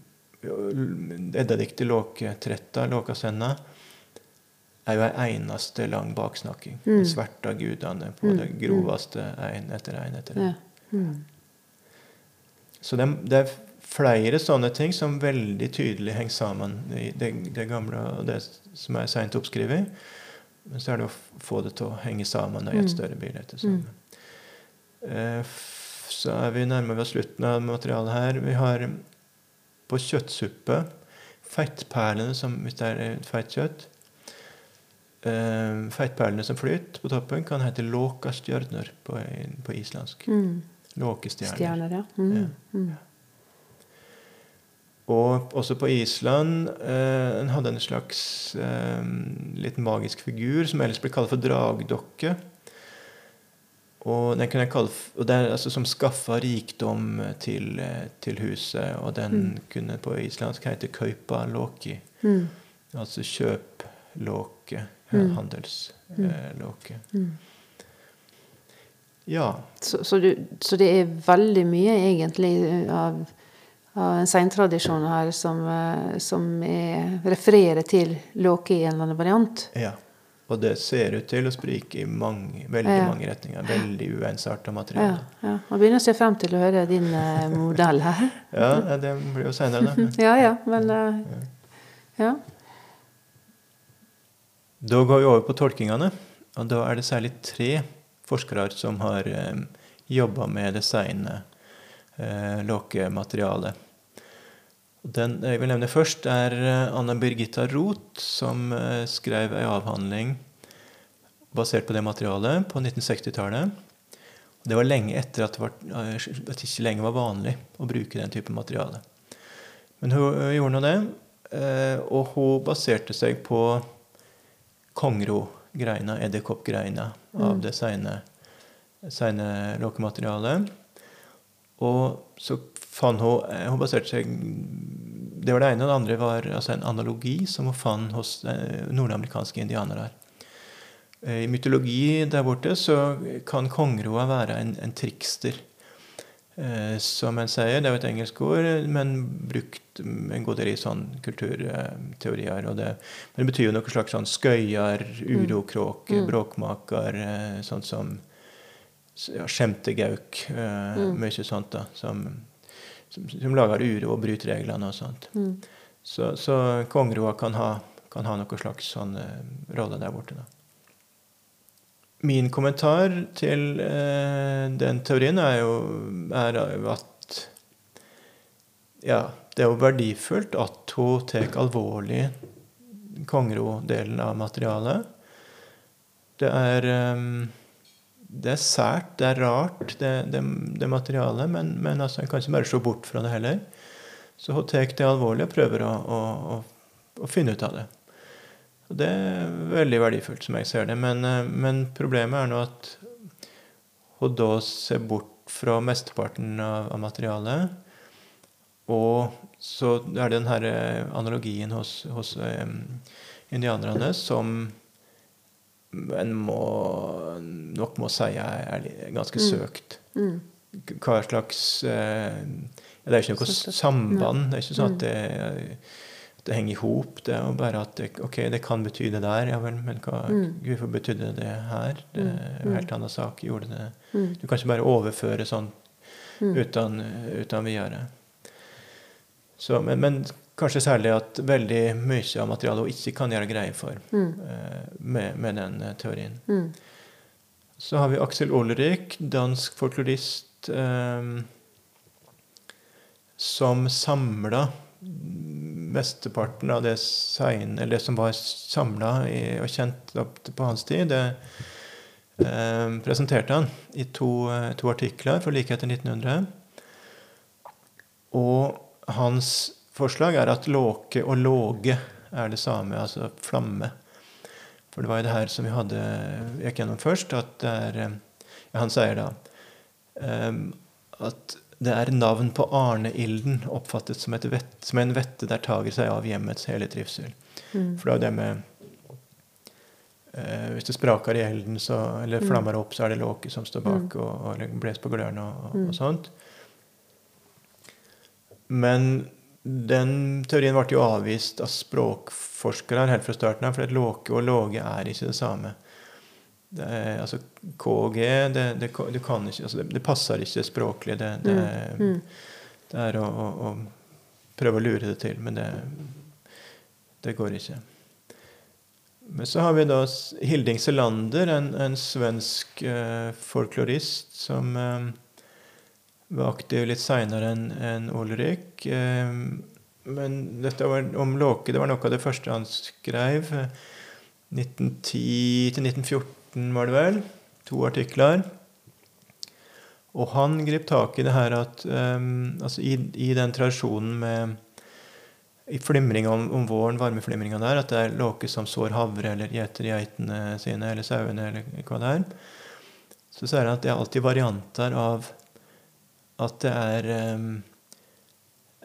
Eddadiktet Låketretta, Låkasenna, er jo ei eneste lang baksnakking. Mm. Sverta gudene på Mm, det groveste én etter én etter én. Ja. Mm. Så det, det er flere sånne ting som veldig tydelig henger sammen i det, det gamle og det som er seint oppskrevet. Men så er det å få det til å henge sammen i Mm. et større bilde. til sammen. Eh, Så er vi nærmere oss slutten av materialet her. Vi har på kjøttsuppe fettperlene, som hvis det er et feit kjøtt, eh, feitperlene som flyter på toppen, kan hete låkastjørner på, på islandsk. Mm. Låkestjerner. Stjerner, ja. Mm. Ja. Mm. Og også på Island eh, en hadde en slags eh, litt magisk figur som ellers ble kalt for dragdokke. Og den kunne jeg kalle, og det er altså som skaffa rikdom til, eh, til huset. Og den Mm. kunne på islandsk hete kaupalåki. Mm. Altså kjøplåke. Mm. Handelslåke. Mm. Ja. Så, så, du, så det er veldig mye egentlig av, av en seintradisjon her som, eh, som er, refererer til låke i en eller annen variant. ja. Og det ser ut til å sprike i mange, veldig Ja. mange retninger. Veldig uensarta Ja, materiale. ja. Man begynner å se frem til å høre din eh, modell her. Ja, ja, det blir jo seinere, da. Ja, ja, men eh, Ja. Da går vi over på tolkingene. Og da er det særlig tre forskere som har eh, jobba med designet eh, lokematerialet. Den jeg vil nevne først, er eh, Anna Birgitta Roth, som eh, skrev en avhandling basert på det materialet på 1960-tallet. Det var lenge etter at det, var, eh, at det ikke lenger var vanlig å bruke den type materiale. Men hun eh, gjorde nå det, eh, og hun baserte seg på Kongro-greina, edderkoppgreina, av Mm. det seine, seine. Og så fant hun eh, Hun baserte seg Det var det ene, og det andre var altså en analogi som hun fant hos eh, nordamerikanske indianere. Eh, I mytologi der borte så kan kongeroa være en, en trikster. Eh, som en sier, det er jo et engelsk ord, men brukt en god del i sånn kulturteorier. Og det, men det betyr jo noe slags sånn skøyer, urokråke, Mm. bråkmaker, eh, sånn som ja, skjemtegauk. Eh, Mm. Mye sånt da, som, som, som lager uro og bryter reglene og sånt. Mm. Så, så kongeroa kan ha, kan ha noe slags sånn rolle der borte. da. Min kommentar til eh, den teorien er jo, er at ja, det er jo verdifullt at hun tar alvorlig Kongro-delen av materialet. Det er eh, det er sært, det er rart, det, det, det materialet, men, men altså, jeg kan ikke bare se bort fra det heller. Så hun tar det alvorlig og prøver å, å, å, å finne ut av det. Det er veldig verdifullt, som jeg ser det. Men, eh, men problemet er nå at hun da ser bort fra mesteparten av, av materialet. Og så er det den her eh, analogien hos, hos um, indianerne som en må, nok må si er, er ganske Mm. søkt. Mm. Hva slags uh, Det er ikke noe samband. Det er ikke sånn Mm. at det, det henger i hop. Det er jo bare at det, ok, det kan bety det der, ja vel, men hva, Mm. hvorfor betydde det her? Det er jo Mm. helt annen sak. Gjorde det Mm. Du kan ikke bare overføre sånn Mm. uten, uten videre. Så, men, men kanskje særlig at veldig mye av materialet hun ikke kan gjøre greie for Mm. eh, med, med den eh, teorien. Mm. Så har vi Aksel Olrik, dansk folklorist, eh, som samla mesteparten av det, sein, eller det som var samla og kjent opp på hans tid. Det eh, presenterte han i to, eh, to artikler for like etter 1900. Og hans forslag er at låke og låge er det samme, altså flamme. For det var jo det her som vi hadde gikk gjennom først, at det er eh, ja, Han sier da eh, at det er navn på Arne-ilden oppfattet som, et vett, som en vette der tager seg av hjemmets hele trivsel. Mm. For det er det med eh, Hvis det spraker i elden, så, eller Mm. flammer opp, så er det låke som står bak og, og eller bles på glørne og, og, Mm. og sånt. Men den teorien ble jo avvist av språkforskere helt fra starten av, for låke og låge er ikke det samme. Det er, altså KG det, det, kan ikke, altså det, det passer ikke språklig. Det, det, Mm. Mm. det er å, å, å prøve å lure det til, men det, det går ikke. Men så har vi da Hilding Selander, en, en svensk uh, folklorist som uh, var aktiv litt seinere enn en Ulrik. Eh, men dette var, om Låke det var noe av det første han skrev. 1910 til 1914, var det vel. To artikler. Og han grep tak i det her at um, altså i, i, den tradisjonen med i flimringa om, om, våren, varmeflimringa der, at det er låke som sår havre eller gjeter geitene sine eller sauene eller hva det er, så sier han at det er alltid varianter av at det er um,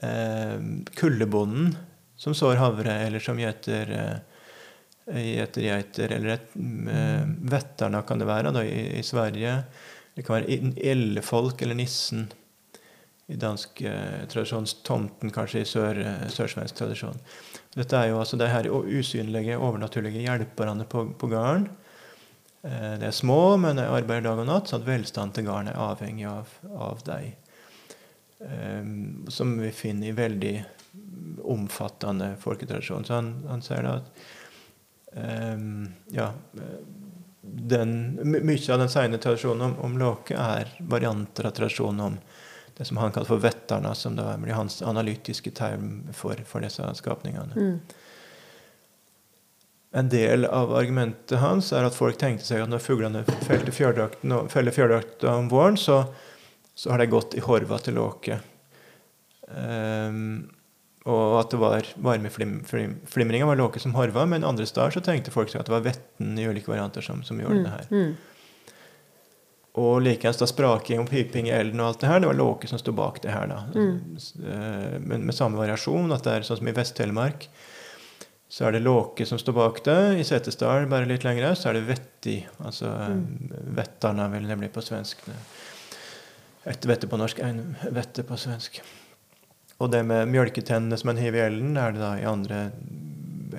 um, kullebonden som sår havre, eller som gjeter uh, geiter, eller et, uh, Vetterna kan det være da, i, i Sverige. Det kan være ellefolk eller nissen i dansk eh, tradisjon. Tomten kanskje i sør, eh, sørsvensk tradisjon. Dette er jo altså det her usynlige, overnaturlige hjelperne på, på gården. Eh, de er små, men de arbeider dag og natt, så at velstanden til gården er avhengig av, av dem. Eh, som vi finner i veldig omfattende folketradisjon. Så han, han sier da at eh, ja, den, mye av den seine tradisjonen om, om Låke er varianter av tradisjonen om det som han kaller for vetterne, som da blir hans analytiske term for, for disse skapningene. Mm. En del av argumentet hans er at folk tenkte seg at når fuglene feller fjørdrakta om våren, så, så, har de gått i horva til Låke. Um, og at det var varmeflimringa var låke som harva, men andre steder så tenkte folk seg at det var vetten i ulike varianter som, som gjorde mm. det her. Mm. Og likeens da spraking og piping i elden og alt det her, det var låke som sto bak det her. da. Mm. Eh, men med samme variasjon, at det er sånn som i Vest-Telemark, så er det låke som står bak det. I Setesdal, bare litt lenger så er det vetti. Altså mm. vettarna, vil det bli på svensk. Et vette på norsk, en vette på svensk. Og det med mjølketennene som en hiver i elden, er det da i andre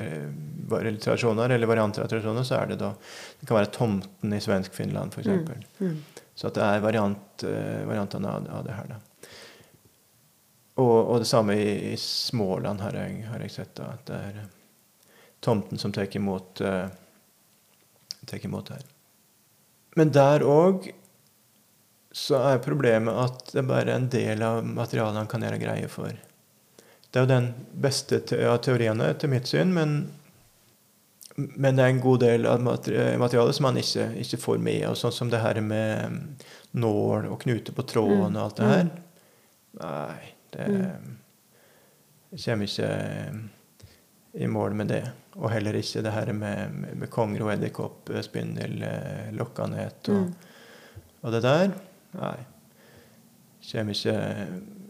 eh, tradisjoner, eller varianter av tradisjoner, så er det da Det kan være tomten i svensk-Finland, f.eks. Mm. Mm. Så at det er variant, eh, variantene av, av, det her, da. Og, og det samme i, i Småland har jeg, har jeg, sett. da, At det er eh, tomten som tar imot, uh, imot her. Men der òg så er problemet at det bare er en del av materialet han kan gjøre greie for. Det er jo den beste av teoriene, etter mitt syn, men, men, det er en god del av materialet som han ikke, ikke får med. Og sånn som det her med nål og knute på tråden og alt det her. Mm. Nei, det jeg kommer ikke i mål med det. Og heller ikke det her med, med, konger og edderkopp, spindel, eh, lokkanhet og, mm. og det der. Nei. Kommer ikke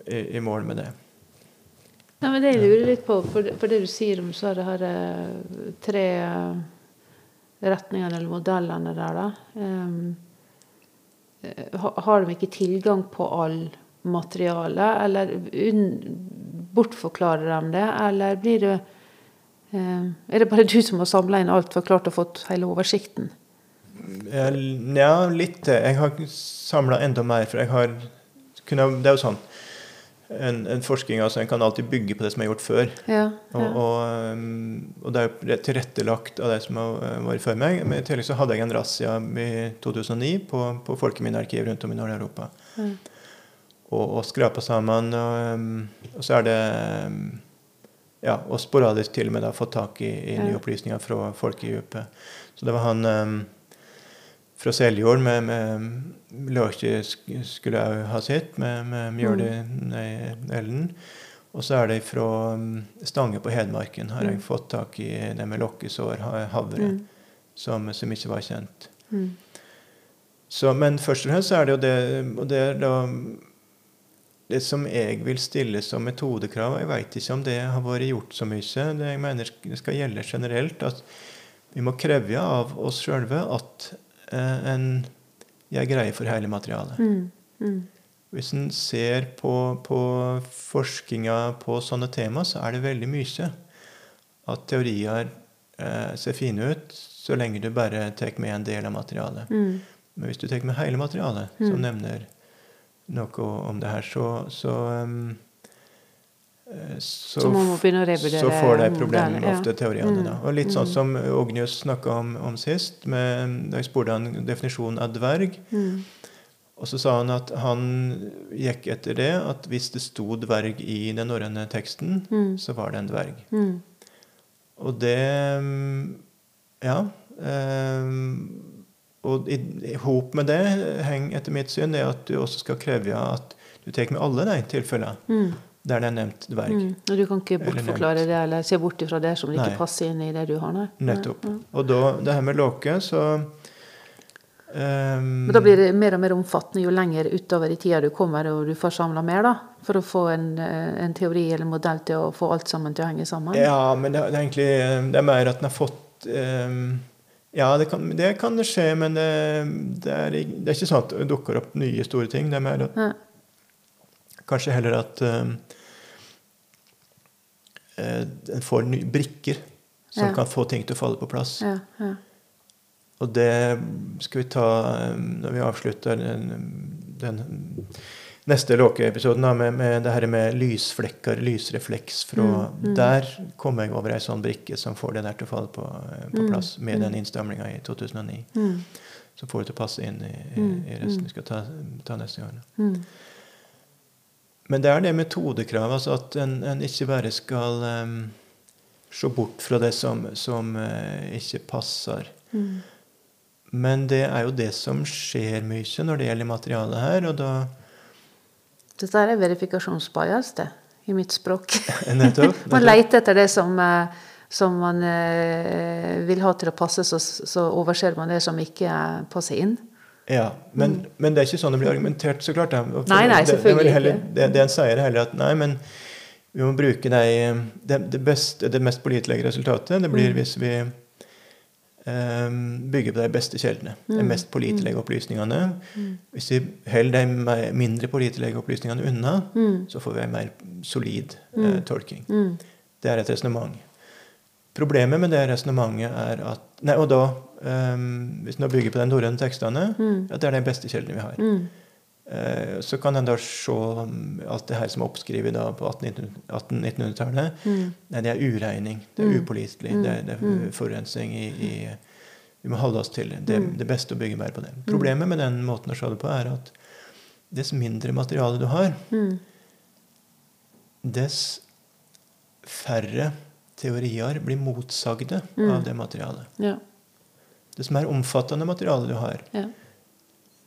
i, i mål med det. Ja, men Det jeg lurer litt på, for, for det du sier om så det her eh, tre eh, retningene eller modellene der, da. Um, har de ikke tilgang på all materiale, eller bortforklarer de det, eller blir det um, Er det bare du som har samla inn alt forklart klart å fått hele oversikten? Ja, litt. Jeg har samla enda mer. For jeg har kunne, Det er jo sånn en, en, forskning altså, En kan alltid bygge på det som er gjort før. Ja, ja. Og, og, um, og, det er tilrettelagt av det som har uh, vært før meg. Men i tillegg så hadde jeg en razzia i 2009 på, på folkeminnearkiv rundt om i Nord-Europa. Mm. Og, og skrapa sammen. Og, og, så er det ja, Og sporadisk til og med da, fått tak i, i nye opplysninger fra folkedypet. Så det var han fra Seljord med, med løke skulle jeg ha sett, med, med mjøle mm. i Ellen. Og så er det fra um, Stange på Hedmarken har jeg mm. fått tak i det med lokkesår, havre, mm. som, som, ikke var kjent. Mm. Så, men først og fremst er det jo det, og det da det som jeg vil stille som metodekrav Jeg veit ikke om det har vært gjort så mye. Det jeg mener det skal gjelde generelt. at Vi må kreve av oss sjølve at Eh, jeg greier greie for hele materialet. Mm. Mm. Hvis en ser på, på forskninga på sånne tema, så er det veldig mye at teorier eh, ser fine ut så lenge du bare tar med en del av materialet. Mm. Men hvis du tar med hele materialet, som mm. nevner noe om det her, så, så um, så, så, må begynne å så får de problemer med ofte teoriene. Da. Og litt sånn mm. som Ognius snakka om, om, sist, med, da jeg spurte han definisjonen av dverg. Mm. Og så sa han at han gikk etter det at hvis det sto dverg i den norrøne teksten, mm. så var det en dverg. Mm. Og det Ja. Um, og i, i hop med det henger etter mitt syn det at du også skal kreve at du tar med alle de tilfellene Mm. Der det er nevnt dverg. Mm. Og du kan ikke Eller bortforklare det eller se bort ifra det som det ikke passer inn i det du har, nei. Nettopp. Ja. Og da, det her med låke, så um, Men da blir det mer og mer omfattende jo lenger utover i tida du kommer og du får samla mer, da. For å få en, eh, en teori eller modell til å få alt sammen til å henge sammen. Ja, men det, det er egentlig Det er mer at den har fått um, Ja, det kan, det kan skje, men det, det, er, det er ikke sånn at det dukker opp nye store ting. Det er mer at. Kanskje heller at um, eh, en får nye brikker som Ja. kan få ting til å falle på plass. Ja, ja. Og det skal vi ta um, når vi avslutter den, den neste Låke-episoden med, med det her med lysflekker, lysrefleks. Fra, Mm, mm. Der kom jeg over ei sånn brikke som får det der til å falle på, eh, på Mm, plass med mm. den innstamlinga i 2009. Mm, Så får det til å passe inn i, i, Mm, resten mm. vi skal ta, ta neste gang. Men det er det metodekravet, altså at en, en ikke bare skal um, se bort fra det som, som uh, ikke passer. mm. Men det er jo det som skjer mye når det gjelder materialet her, og da Dette er verifikasjonsbias, det, i mitt språk. Nettopp. man leter etter det som, eh, som man uh, vil ha til å passe, så, så overser man det som ikke passer inn. Ja, men, men det er ikke sånn det blir argumentert, så klart. Mm. Nei, nei, det- det er selvfølgelig heller. Det, det en sier, er heller at nei, men vi må bruke deg, det, det, beste, det mest pålitelige resultatet. Det blir Mm. hvis vi um, bygger på de beste kjeldene. De Mm. mest pålitelige opplysningene. Mm. Hvis vi holder de mindre pålitelige opplysningene unna, Mm. så får vi en mer solid Mm. tolking. Mm. Det er et resonnement. Problemet med det resonnementet er at Nei, og da, ehm, hvis man bygger på de norrøne tekstene, Mm. at det er den beste kilden vi har. Mm. Uh, så kan en da se um, alt det her som er oppskrevet på 1800-1900-tallet. Mm. Nei, det er uregning. Det er Mm. upålitelig. Mm. Det, er- det er Mm. forurensning i, i Vi må holde oss til det. Det, det beste å bygge mer på det. Problemet med den måten å se det på, er at dess mindre materiale du har, dess færre teorier blir motsagde av det materialet. Ja. Dess mer omfattende materiale du har, Ja.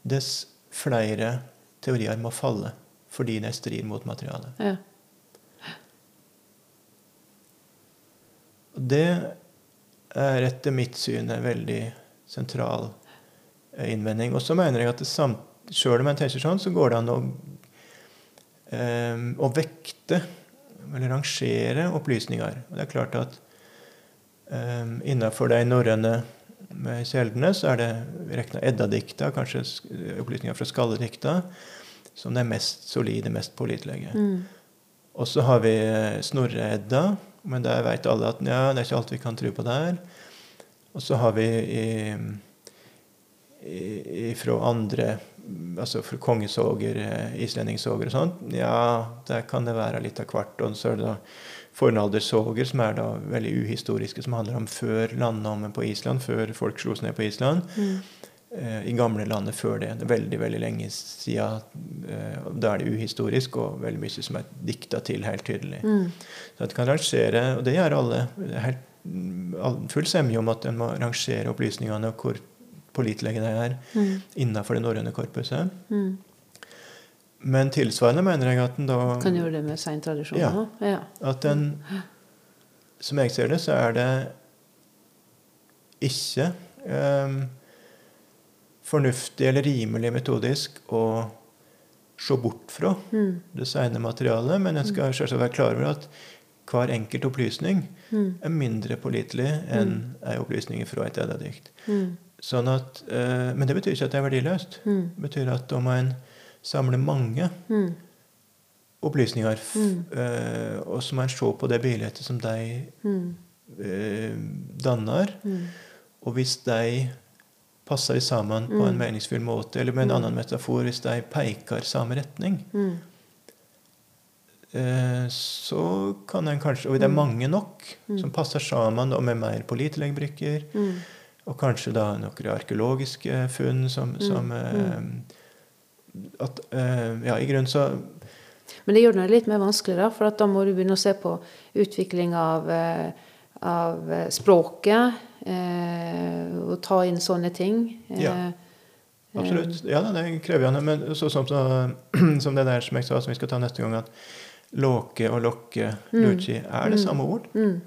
dess flere teorier må falle fordi det strider mot materialet. Ja. Det er etter mitt syn en veldig sentral eh, innvending. Og så mener jeg at sjøl om en tenker sånn, så går det an å, um, å vekte eller rangere opplysninger. Og det er klart at um, innenfor de norrøne eh, kjeldene så er det regna Edda-dikta, kanskje opplysninger fra skalledikta, som er mest solide, mest pålitelige. Mm. Og så har vi eh, Snorre-Edda, men der vet alle at ja, det er ikke alt vi kan tro på der. Og så har vi i, i, fra andre altså fra kongesoger, eh, islendingsoger og sånt, ja, der kan det være litt av hvert. Og så er det da fornaldersoger, som er da veldig uhistoriske, som handler om før landnammen på Island, før folk slo seg ned på Island. Mm. Eh, I gamle landet før det. Det er veldig veldig lenge siden. eh, Da er det uhistorisk, og veldig mye som er dikta til helt tydelig. Mm. Så at kan rangere, og det gjør alle. Det er helt, full semje om at en må rangere opplysningene og hvor pålitelige de er Mm. innenfor det norrøne korpuset. Mm. Men tilsvarende mener jeg at en da Kan gjøre det med seintradisjoner Ja. òg. Ja. At en Som jeg ser det, så er det ikke eh, fornuftig eller rimelig metodisk å se bort fra Mm. det seine materialet, men en skal selvsagt være klar over at hver enkelt opplysning Mm. er mindre pålitelig enn ei opplysning fra et eddadikt. Mm. Sånn at, eh, men det betyr ikke at det er verdiløst. Mm. Det betyr at om en samle mange Mm. opplysninger, Mm. eh, og så må en se på det bildet som de Mm. eh, danner. Mm. Og hvis de passer sammen på en Mm. meningsfull måte, eller med en Mm. annen metafor, hvis de peker samme retning, Mm. eh, så kan en kanskje Og det er Mm. mange nok Mm. som passer sammen og med mer pålitelige brikker. Mm. Og kanskje da noen arkeologiske funn som, Mm, som eh, at, eh, Ja, i grunnen så Men det gjør det litt mer vanskelig, da, for da må du begynne å se på utvikling av, eh, av eh, språket. Eh, og ta inn sånne ting. Ja. Absolutt. Ja, det er krevende. Men så, som, så, som det der som jeg sa, som vi skal ta neste gang, at låke og lokke, Mm. luci, er det Mm. samme ord? Mm.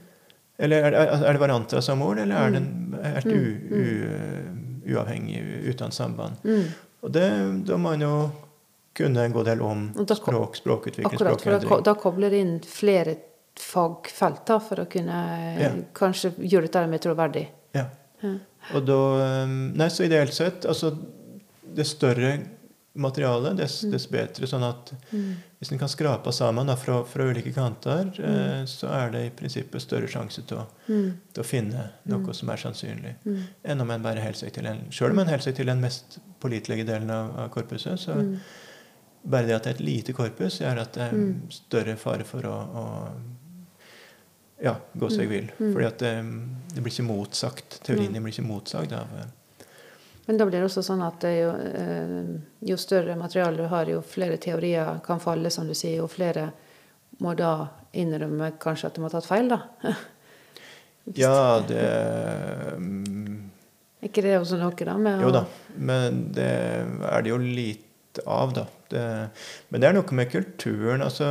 Eller er er det varianter av samme ord, eller er det helt u, Mm. u, uavhengig, uten samband? Mm. Og det, da må man jo kunne en god del om språk, språkutvikling, Akkurat, for da, da kobler inn flere fagfelt da, for å kunne Ja. kanskje gjøre dette mer troverdig. Ja. Ja. Og da um, Nei, så ideelt sett, altså det større materialet, dess, dess bedre. Sånn at Mm. Hvis en kan skrape sammen da, fra, fra ulike kanter, Mm. eh, så er det i prinsippet større sjanse til å, Mm. å finne noe som er sannsynlig. Mm. Enn om en bare holder seg til en Selv om en holder seg til den mest pålitelige delen av, av korpuset, så Mm. bare det at det er et lite korpus, gjør at det er Mm. større fare for å, å ja, gå seg vill. Mm. Fordi at det, det blir ikke motsagt. Teorien blir ikke motsagt av eh, Men da blir det også sånn at jo, eh, jo større materiale du har, jo flere teorier kan falle, som du sier, og flere må da innrømme kanskje at de har tatt feil, da. Ja, det Er ikke det også noe, da? Med Jo da, men det er det jo lite av, da. Det, men det er noe med kulturen altså,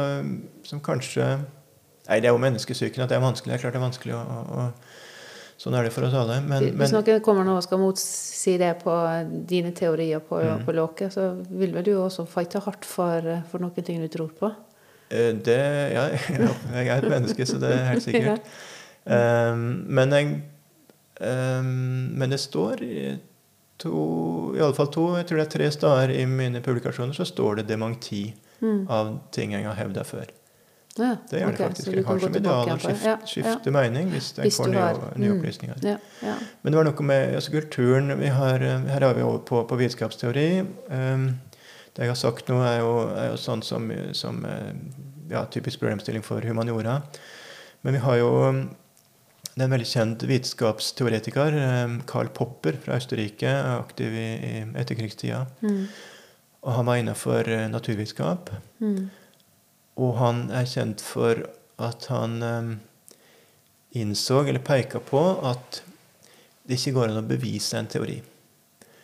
som kanskje Nei, det er jo menneskesyken at det er vanskelig. Det er klart det er vanskelig, å, og sånn er det for oss alle. Men, Hvis men noen kommer nå og skal motsi det på dine teorier på, Mm. på låket, så vil vel du også fighte hardt for, for noen ting du tror på? eh, det Ja, ja, jeg er et menneske, så det er helt sikkert. Um, men jeg um, Men det står i to, i alle fall to, jeg tror det er tre steder i mine publikasjoner, så står det dementi Mm. av ting jeg har hevda før. Ja, Det ok, det faktisk. Jeg har som ideal å skifte, skifte mening hvis jeg Hvis får nye, nye mm. opplysninger. Ja, ja. Men det var noe med altså, kulturen vi har, eh, Her er vi over på, på vitenskapsteori. Um, det jeg har sagt nå, er jo, er jo sånn som, som eh, ja, typisk problemstilling for humaniora. Men vi har jo um, det er en veldig kjent vitenskapsteoretiker, Karl Popper fra Østerrike, er aktiv i, i etterkrigstida. Mm. Og han var innenfor eh, naturvitenskap. Mm. Og han er kjent for at han um, innså, eller peka på, at det ikke går an å bevise en teori.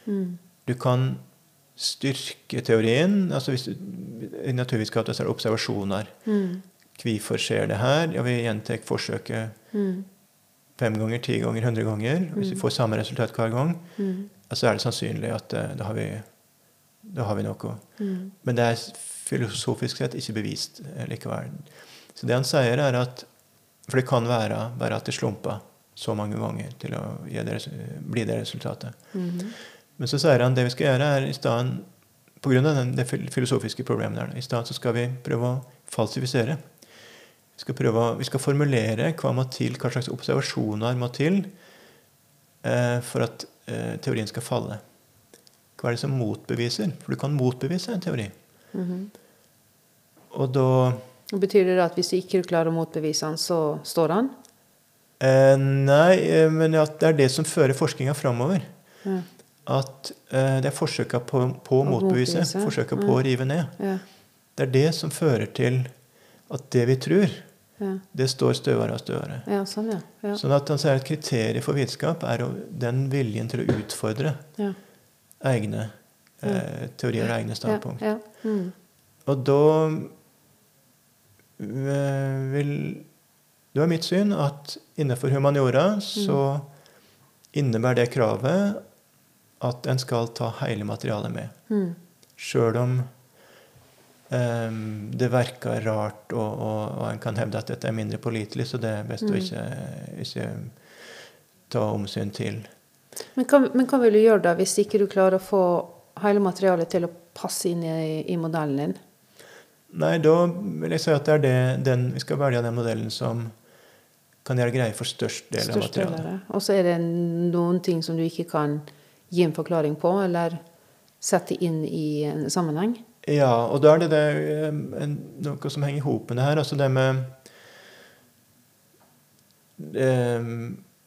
Mm. Du kan styrke teorien. altså hvis du, I naturvitenskapen er det observasjoner. Mm. Hvorfor skjer det her? Ja, Vi gjentar forsøket Mm. fem ganger, ti ganger, hundre ganger. Hvis vi får samme resultat hver gang, Mm. så er det sannsynlig at eh, da har vi, da har vi noe. Mm. Men det er filosofisk sett ikke bevist eh, likevel. Så det han sier, er at For det kan være bare at det slumper så mange ganger til å det, bli det resultatet. Mm. Men så sier han det vi skal gjøre, er i stedet Pga. det filosofiske problemet der, i stedet så skal vi prøve å falsifisere. Vi skal, prøve, vi skal formulere hva må til, hva slags observasjoner må til eh, for at eh, teorien skal falle. Hva er det som motbeviser? For du kan motbevise en teori. Mhm. Og da Betyr det at hvis du ikke klarer å motbevise han, så står han? eh, Nei, eh, men at det er det som fører forskninga framover. Ja. At eh, det er forsøka på, på å motbevise, motbevise, forsøka ja. på å rive ned. Ja. Det er det som fører til at det vi tror, Ja. det står støvere og støvere. ja, sånn, ja. ja. Sånn at han sier at kriteriet for vitenskap er den viljen til å utfordre ja. egne eh, teorier og egne standpunkt. Ja, ja. Mm. Og da eh, vil Det er mitt syn at innenfor humaniora så innebærer det kravet at en skal ta hele materialet med. Mm. Sjøl om Um, det virker rart, og, og, og en kan hevde at dette er mindre pålitelig, så det er best å Mm. ikke, ikke ta omsyn til. Men, hva, men hva vil du gjøre da hvis ikke du klarer å få hele materialet til å passe inn i, i modellen din? Nei, da vil jeg si at det er det, den, vi skal velge den modellen som kan gjøre greie for størst del av Størst av materialet. Og så er det noen ting som du ikke kan gi en forklaring på, eller sette inn i en sammenheng. Ja, og da er det, det eh, noe som henger i hop med det her. Altså det med det,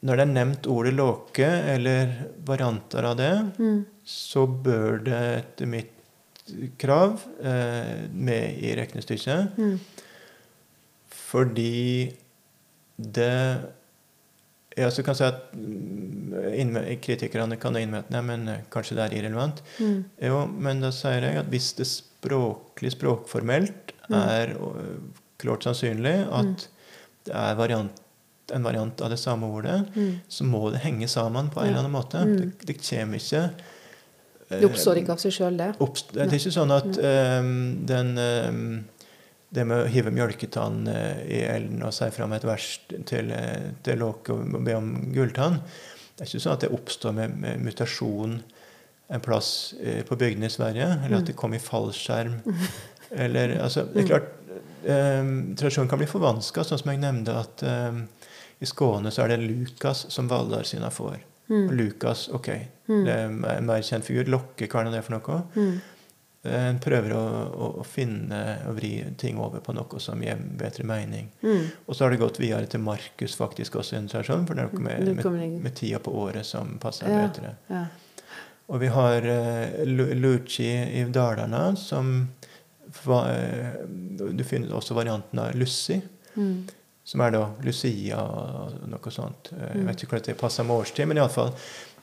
Når det er nevnt ordet låke, eller varianter av det, Mm. Så bør det etter mitt krav eh, med i regnestykket. Mm. Fordi det Ja, så kan jeg si at mm, Kritikerne kan innvende men eh, kanskje det er irrelevant. Mm. Jo, men da sier jeg at hvis det språklig, språkformelt, Mm. er mm. klart sannsynlig at det er variant, en variant av det samme ordet, Mm. så må det henge sammen på en eller annen måte. Mm. Det, det kommer ikke Det oppstår ikke av seg sjøl, det. Det er ikke sånn at um, den um, det med å hive mjølketann øh, i elden og si fram et vers til, øh, til Låke og be om gulltann Det er ikke sånn at det oppstår med, med mutasjon en plass øh, på bygdene i Sverige, eller at det kom i fallskjerm. Eller, altså, det er klart, øhm, Tradisjonen kan bli forvanska, sånn som jeg nevnte at i Skåne så er det Lukas som valder sine får. Og Lukas, ok, er en mer kjent figur. Lokke, hva er det for noe? Mm. En prøver å, å, å finne og vri ting over på noe som gir bedre mening. Mm. Og så har det gått videre til Markus faktisk også for det er noe med, med, med tida på året som passer Ja. bedre. Ja. Og vi har uh, Luci i Dalarna, som va- eh, Du finner også varianten av Lussi, Mm. som er da Lucia og noe sånt. Eh, Mm. Jeg vet ikke hvordan det passer med årstid, men iallfall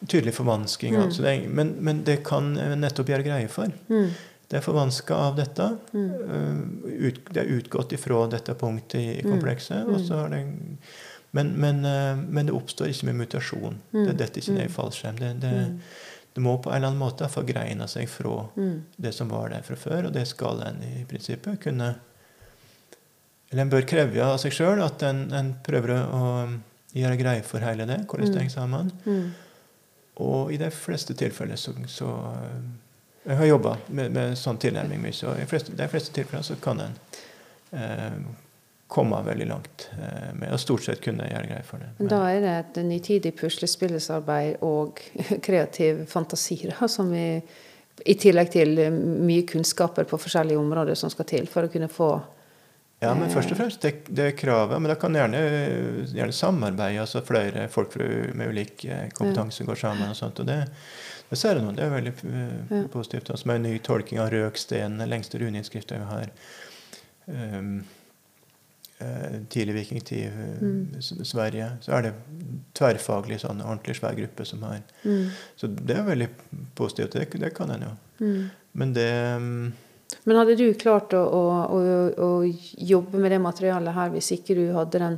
tydelig forvansking. Mm. Altså men, men det kan nettopp gjøre greie for. Mm. Det er forvanska av dette. Mm. Eh, ut, det er utgått ifra dette punktet i Mm. komplekset. Har det, men, men, eh, men det oppstår ikke med mutasjon. Mm. Det detter ikke ned i Mm. fallskjerm. Det, det, Mm. det må på en eller annen måte forgreine seg fra Mm. det som var der fra før, og det skal en i prinsippet kunne Eller en bør kreve av seg sjøl at en, en prøver å gjøre greie for hele det, hvordan det henger sammen. Mm. Og i de fleste tilfeller så, så eh, Jeg har jobba med, med sånn tilnærming mye, så i fleste, de fleste tilfeller så kan en eh, komme veldig langt eh, med å stort sett kunne gjøre greie for det. Men da er det et nytidig puslespillesarbeid og kreativ fantasi, da, som vi, i tillegg til mye kunnskaper på forskjellige områder som skal til for å kunne få Ja, men først og fremst det, det er kravet. Men da kan gjerne, gjerne samarbeide. altså Flere folk med ulik eh, kompetanse går sammen. og sånt, og det, det ser jeg nå. Det er veldig eh, Ja. positivt. Altså, med en ny tolking av Røksten, den lengste runeinnskrifta vi har. Um, tidlig vikingtid i Mm. Sverige. Så er det tverrfaglig, sånn ordentlig svær gruppe som har mm, Så det er veldig positivt. Det, det kan en jo. mm. Men det Men hadde du klart å, å, å, å jobbe med det materialet her hvis ikke du hadde den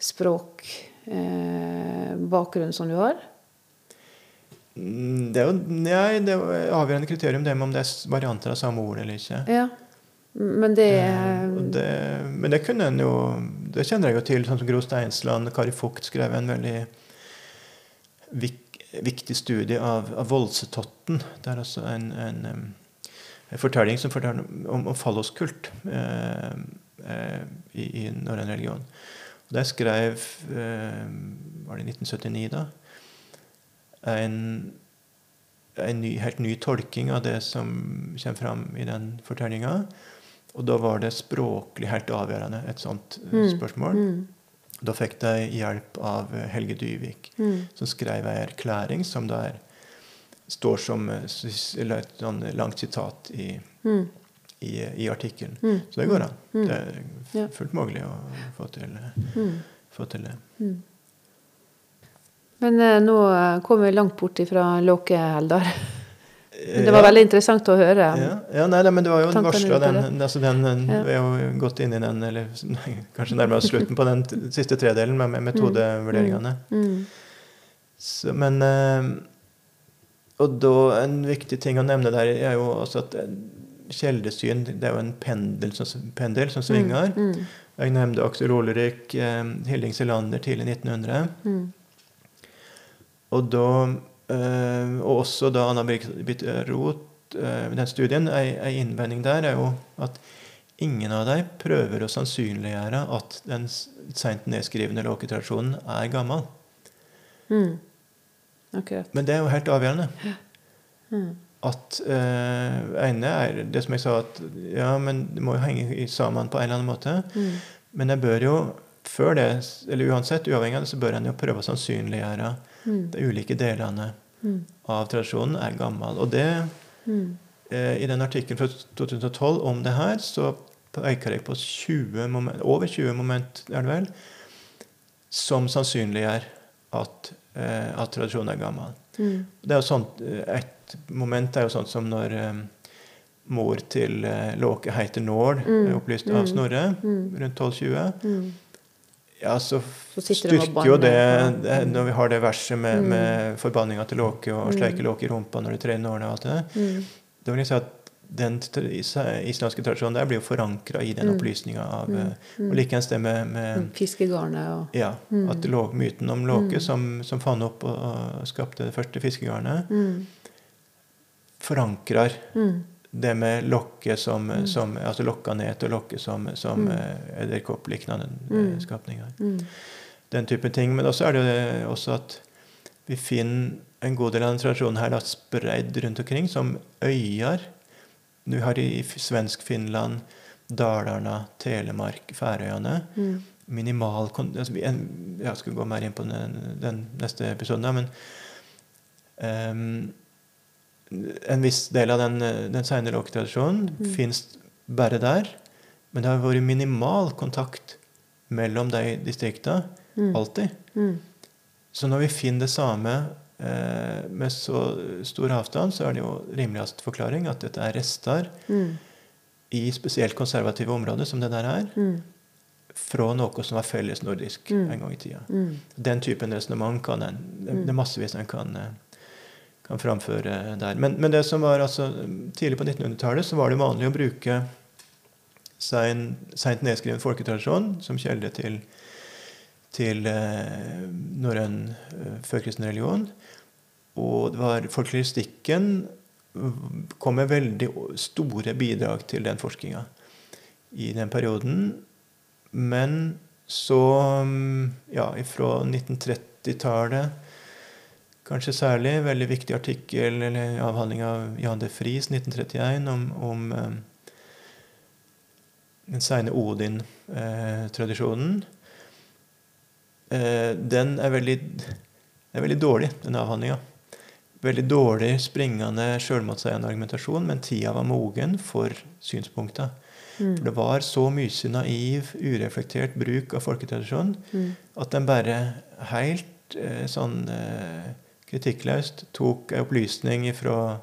språkbakgrunnen som du har? Mm, Det er jo nei, det er avgjørende kriterium det med om det er varianter av samme ord eller ikke. Ja. Men det, Eh, det Men det kunne en jo Det kjenner jeg jo til, sånn som Gro Steinsland Kari Vogt skrev en veldig vik, viktig studie av, av Voldsetotten. Det er altså en, en fortelling som forteller om, om falloskult eh, eh, i, i norrøn religion. Og Der skrev eh, Var det 1979, da? En, en ny, helt ny tolking av det som kommer fram i den fortellinga. Og da var det språklig helt avgjørende, et sånt eh, Mm. spørsmål. mm, Da fikk de hjelp av Helge Dyvik, mm, som skrev ei erklæring som der står som eh, et sånn langt sitat i, mm, i, i artikkelen. mm, Så det går an. Mm. Det er fullt mulig å få til, mm, få til det. mm. Men eh, nå eh, kom vi langt bort ifra Låke, Heldar. Det var Ja. veldig interessant å høre. Ja, ja nei, nei, men det var jo varsla den, altså den, den Ja. Vi har jo gått inn i den, eller kanskje nærmere slutten på den siste tredelen med, med metodevurderingene. Mm, Så, men eh, Og da en viktig ting å nevne der er jo også at eh, kjeldesyn det er jo en pendel som, pendel som svinger. Mm, mm, Jeg nevnte Aksel Olerik, eh, Hilding Selander tidlig 1900. mm, Og, da, eh, og også da Anna Birgit Roth eh, den studien, ei, innvending der er jo at ingen av dem prøver å sannsynliggjøre at den seint nedskrivne låketradisjonen er gammel. mm. Akkurat. Men det er jo helt avgjørende. Mm, At eh, ene er det som jeg sa, at ja, men det må jo henge sammen på en eller annen måte. mm, Men jeg bør jo før det, eller uansett, uavhengig av det, så bør en jo prøve å sannsynliggjøre mm, de ulike delene mm, av tradisjonen er gammel. Og det, mm, eh, i den artikkelen fra 2012 om det her, så peker jeg på 20 moment, over 20 moment, er det vel, som sannsynliggjør at, eh, at tradisjonen er gammel. Mm. Det er jo sånt, eh, Et moment er jo sånt som når eh, mor til eh, Låke heter Nål, Mm. er opplyst av Mm. Snorre Mm. rundt 1220. Mm. Ja, så Så styrker jo det, det når vi har det verset med, Mm. med forbanninga til Låke og sleike Låke i rumpa når du trer nålene og alt det der. Da vil jeg si at den islandske tradisjonen der blir jo forankra i den Mm. opplysninga av Mm. eh, Mm. Og likeens det med, med Mm. Fiskegarnet og ja, Mm. at lå, myten om Låke, Mm. som, som fant opp og, og skapte det første fiskegarnet, forankrer det med lokke som, Mm. som altså lokkanet til lokke som, som Mm. eh, edderkoppliknende Mm. eh, skapninger. Den type ting. Men også er det også at vi finner en god del av den tradisjonen her da, spredd rundt omkring som øyer. Du har i Svensk-Finland, Dalarna, Telemark, Færøyene. Mm. Minimal altså, Jeg skal gå mer inn på den, den neste episoden, men um, en viss del av den, den senere lågtradisjonen Mm. fins bare der. Men det har vært minimal kontakt mellom de distriktene Mm. alltid. Mm. Så når vi finner det samme med så stor avstand, så er det jo rimeligst forklaring at dette er rester Mm. i spesielt konservative områder, som det der er, Mm. fra noe som var felles nordisk Mm. en gang i tida. Mm. Den typen resonnement kan en det, Mm. er massevis en kan, eh, kan framføre der. Men, men det som var altså, tidlig på 1900-tallet så var det vanlig å bruke sein, seint nedskreven folketradisjon som kilde til, til eh, norrøn eh, førkristen religion. Og det var folkloristikken kom med veldig store bidrag til den forskninga i den perioden. Men så, mm, ja, fra 1930-tallet kanskje særlig, veldig viktig artikkel eller avhandling av Jan de Fries 1931 om, om eh, den seine Odin-tradisjonen. Eh, den er veldig, er veldig dårlig, den avhandlinga. Veldig dårlig, springende, sjølmotsigende argumentasjon, men tida var mogen for synspunkta. Mm. For det var så mye naiv, ureflektert bruk av folketradisjon Mm. at den bare helt eh, sånn eh, kritikkløst tok en opplysning fra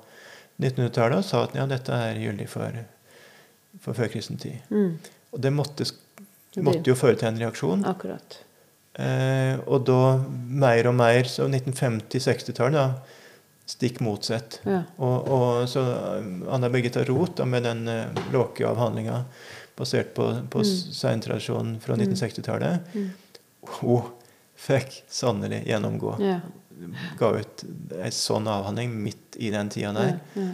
1900-tallet og sa at ja, dette er gyldig for, for førkristen tid. Mm. Og det måtte, måtte jo føre til en reaksjon. Akkurat. Eh, og da mer og mer, så 1950-60-tallet, da, stikk motsatt. Ja. Og, og så eh, Anna Birgitta Roth med den uh, Låke-avhandlinga basert på, på Mm. seintradisjonen fra Mm. 1960-tallet, Mm. hun fikk sannelig gjennomgå. Ja. Ga ut ei sånn avhandling midt i den tida der. Ja.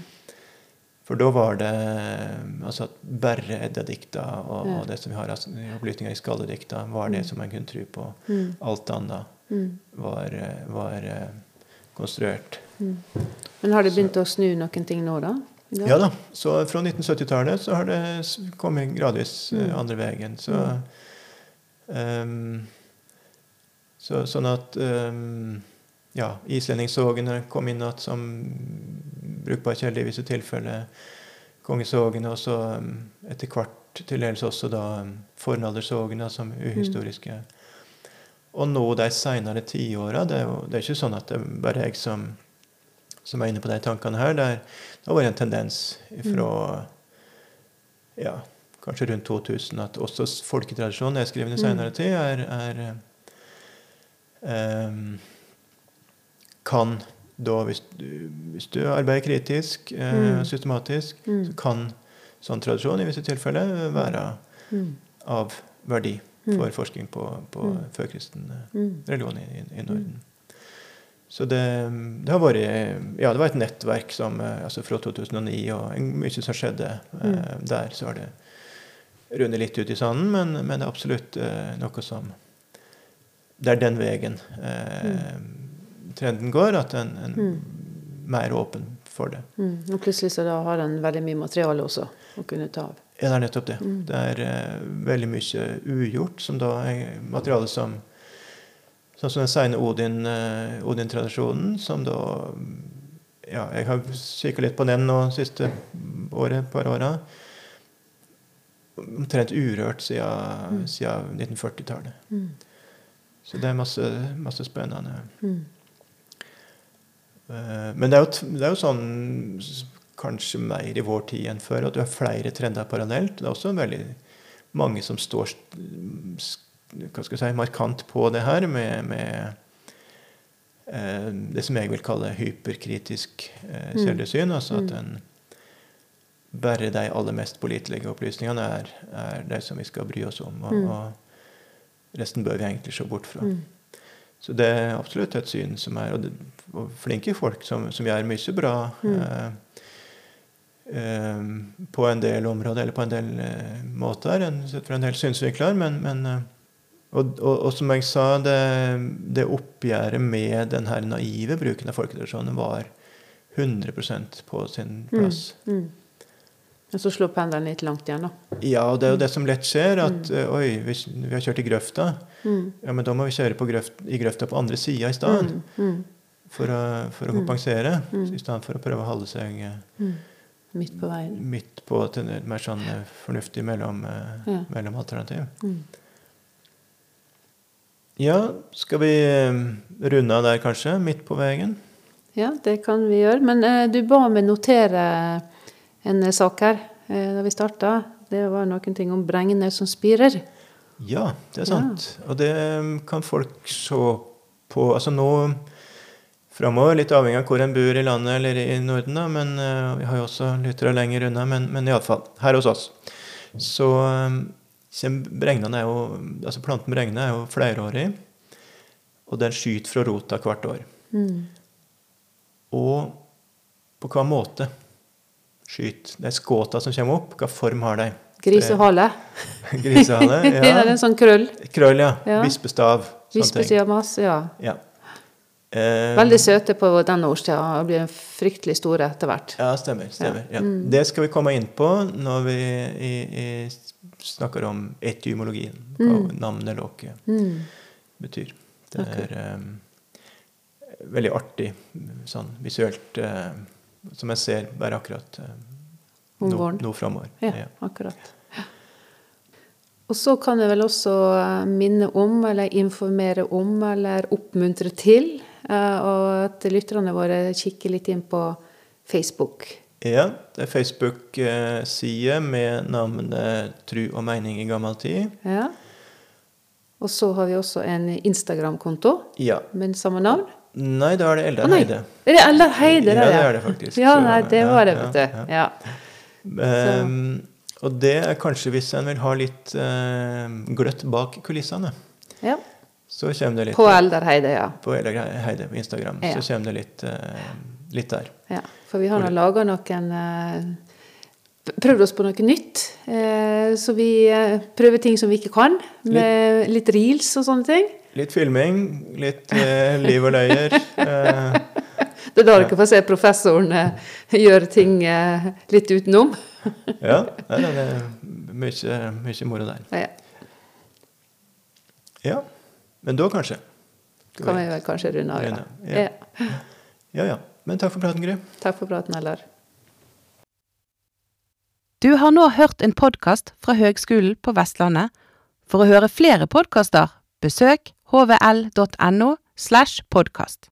For da var det eh, altså at bare Edda-dikta og, og det som vi har av opplysninger i skalledikta, var det Mm. som en kunne tro på. Mm. Alt annet Mm. var, var konstruert. Mm. Men har det begynt å snu noen ting nå, da? I? Ja da. Så fra 1970-tallet så har det kommet gradvis eh, Mm. andre veien. Så, um, så Sånn at um, ja, islendingssågene kom inn igjen som brukbar kilde i visse tilfeller. Kongesågene, og så ehm, etter hvert til dels også da fornaldersågene som uhistoriske. Og nå de seinere tiåra det, er jo- det er ikke sånn at det er bare jeg som, som er inne på de tankene her. Det, er, det har vært en tendens fra ja, kanskje rundt 2000 at også folketradisjonen nedskreven i Mm. seinere tid er, er um, Kan da, hvis du, hvis du arbeider kritisk, Mm. systematisk, Mm. så kan sånn tradisjon i visse tilfeller være Mm. av verdi Mm. for forskning på, på Mm. førkristen Mm. religion i, i Norden. Så det, det har vært Ja, det var et nettverk som eh, altså fra 2009, og mye som skjedde eh, Mm. der. Så har det rundet litt ut i sanden, men, men det er absolutt eh, noe som Det er den veien eh, trenden går, at en, en Mm. mer åpen for det. Mm. Og plutselig så da har en veldig mye materiale også å kunne ta av. Ja, det er nettopp det. Mm. Det er veldig mye ugjort, som da er materiale som Sånn som den seine Odin-tradisjonen, Odin-tradisjonen, som da Ja, jeg har kikka litt på den nå siste året, par åra. Omtrent urørt siden, Mm. siden 1940-tallet. Mm. Så det er masse, masse spennende. Mm. Eh, Men det er, jo, det er jo sånn kanskje mer i vår tid enn før, at du har flere trender parallelt. Det er også veldig mange som står hva skal jeg si, markant på det her med, med eh, det som jeg vil kalle hyperkritisk eh, Mm. Altså at Mm. en bare de aller mest pålitelige opplysningene er, er de som vi skal bry oss om. Og, Mm. og resten bør vi egentlig se bort fra. Mm. Så det er absolutt et syn som er Og, det, og flinke folk som, som gjør mye bra Mm. eh, eh, på en del områder, eller på en del eh, måter, sett fra en del synsvinkler. Men, men eh, og, og, og som jeg sa, det, det oppgjøret med den her naive bruken av folketradisjonen var 100% på sin plass. Mm. Men så slår pendelen litt langt igjen, da. Ja, og det er jo det som lett skjer, at Mm. eh, oi, vi, vi har kjørt i grøfta. Mm. Ja, men da må vi kjøre på grøft, i grøfta på andre sida i stedet. Mm. Mm. For å, for å Mm. kompensere, Mm. i stedet for å prøve å holde seg eh, Mm. Midt på veien. midt på til et mer sånn eh, fornuftig mellom, Ja. mellomalternativ. Mm. Ja, skal vi eh, runde av der, kanskje? Midt på veien? Ja, det kan vi gjøre. Men eh, du ba meg notere en eh, sak her eh, da vi starta. Det var noen ting om bregner som spirer. Ja, det er sant. Og det eh, kan folk se på Altså nå framover, litt avhengig av hvor en bor i landet eller i Norden, da, men eh, vi har jo også lyttere lenger unna, men, men iallfall her hos oss. Så er altså planten bregne er jo flerårig, og den skyter fra rota hvert år. Mm. Og på hva måte skyter de skåta som kommer opp? Hva form har de? Grisehale. Grisehale? Ja. det er Ja. en sånn krøll. Krøll, ja. Ja. Bispestav. masse, ja. Ja. Um, Veldig søte på denne årstida. og Blir fryktelig store etter hvert. Ja, stemmer. stemmer ja. Mm. Det skal vi komme inn på når vi i, i, snakker om etymologien. Hva Mm. navnet låke Mm. betyr. Det er um, veldig artig sånn visuelt, uh, som jeg ser bare akkurat uh, Om nå, nå framover. Ja, akkurat. Og så kan jeg vel også eh, minne om, eller informere om, eller oppmuntre til eh, og at lytterne våre kikker litt inn på Facebook. Ja, det er Facebook-side med navnet Tru og mening i gammel tid. Ja. Og så har vi også en Instagram-konto Ja. med samme navn. Nei, da er det Eldar. Heide. Er det Eldar Heide? Ja, det er det faktisk. Ja, nei, det var det, vet du. ja. Ehm, og det er kanskje hvis en vil ha litt uh, gløtt bak kulissene. ja. Så kommer det litt På Eldar Heide, ja. på Eldar Heide på Instagram. Ja. Så kommer det litt, uh, litt der. ja. For vi har nå laga noen eh, Prøvd oss på noe nytt. Eh, så vi eh, prøver ting som vi ikke kan. Med litt reels og sånne ting. Litt filming, litt eh, liv og løyer. Eh, Det er da dere får se professoren eh, gjøre ting litt utenom. ja, det er mye, mye moro der. Ja, Ja, men da kanskje. Kan vi- vel kanskje runde av. Ja. Ja. Ja, ja. Men takk for praten, Gry. Takk for praten, Eldar. Du har nå hørt en podkast fra Høgskolen på Vestlandet. For å høre flere podkaster, besøk hvl.no slash podkast.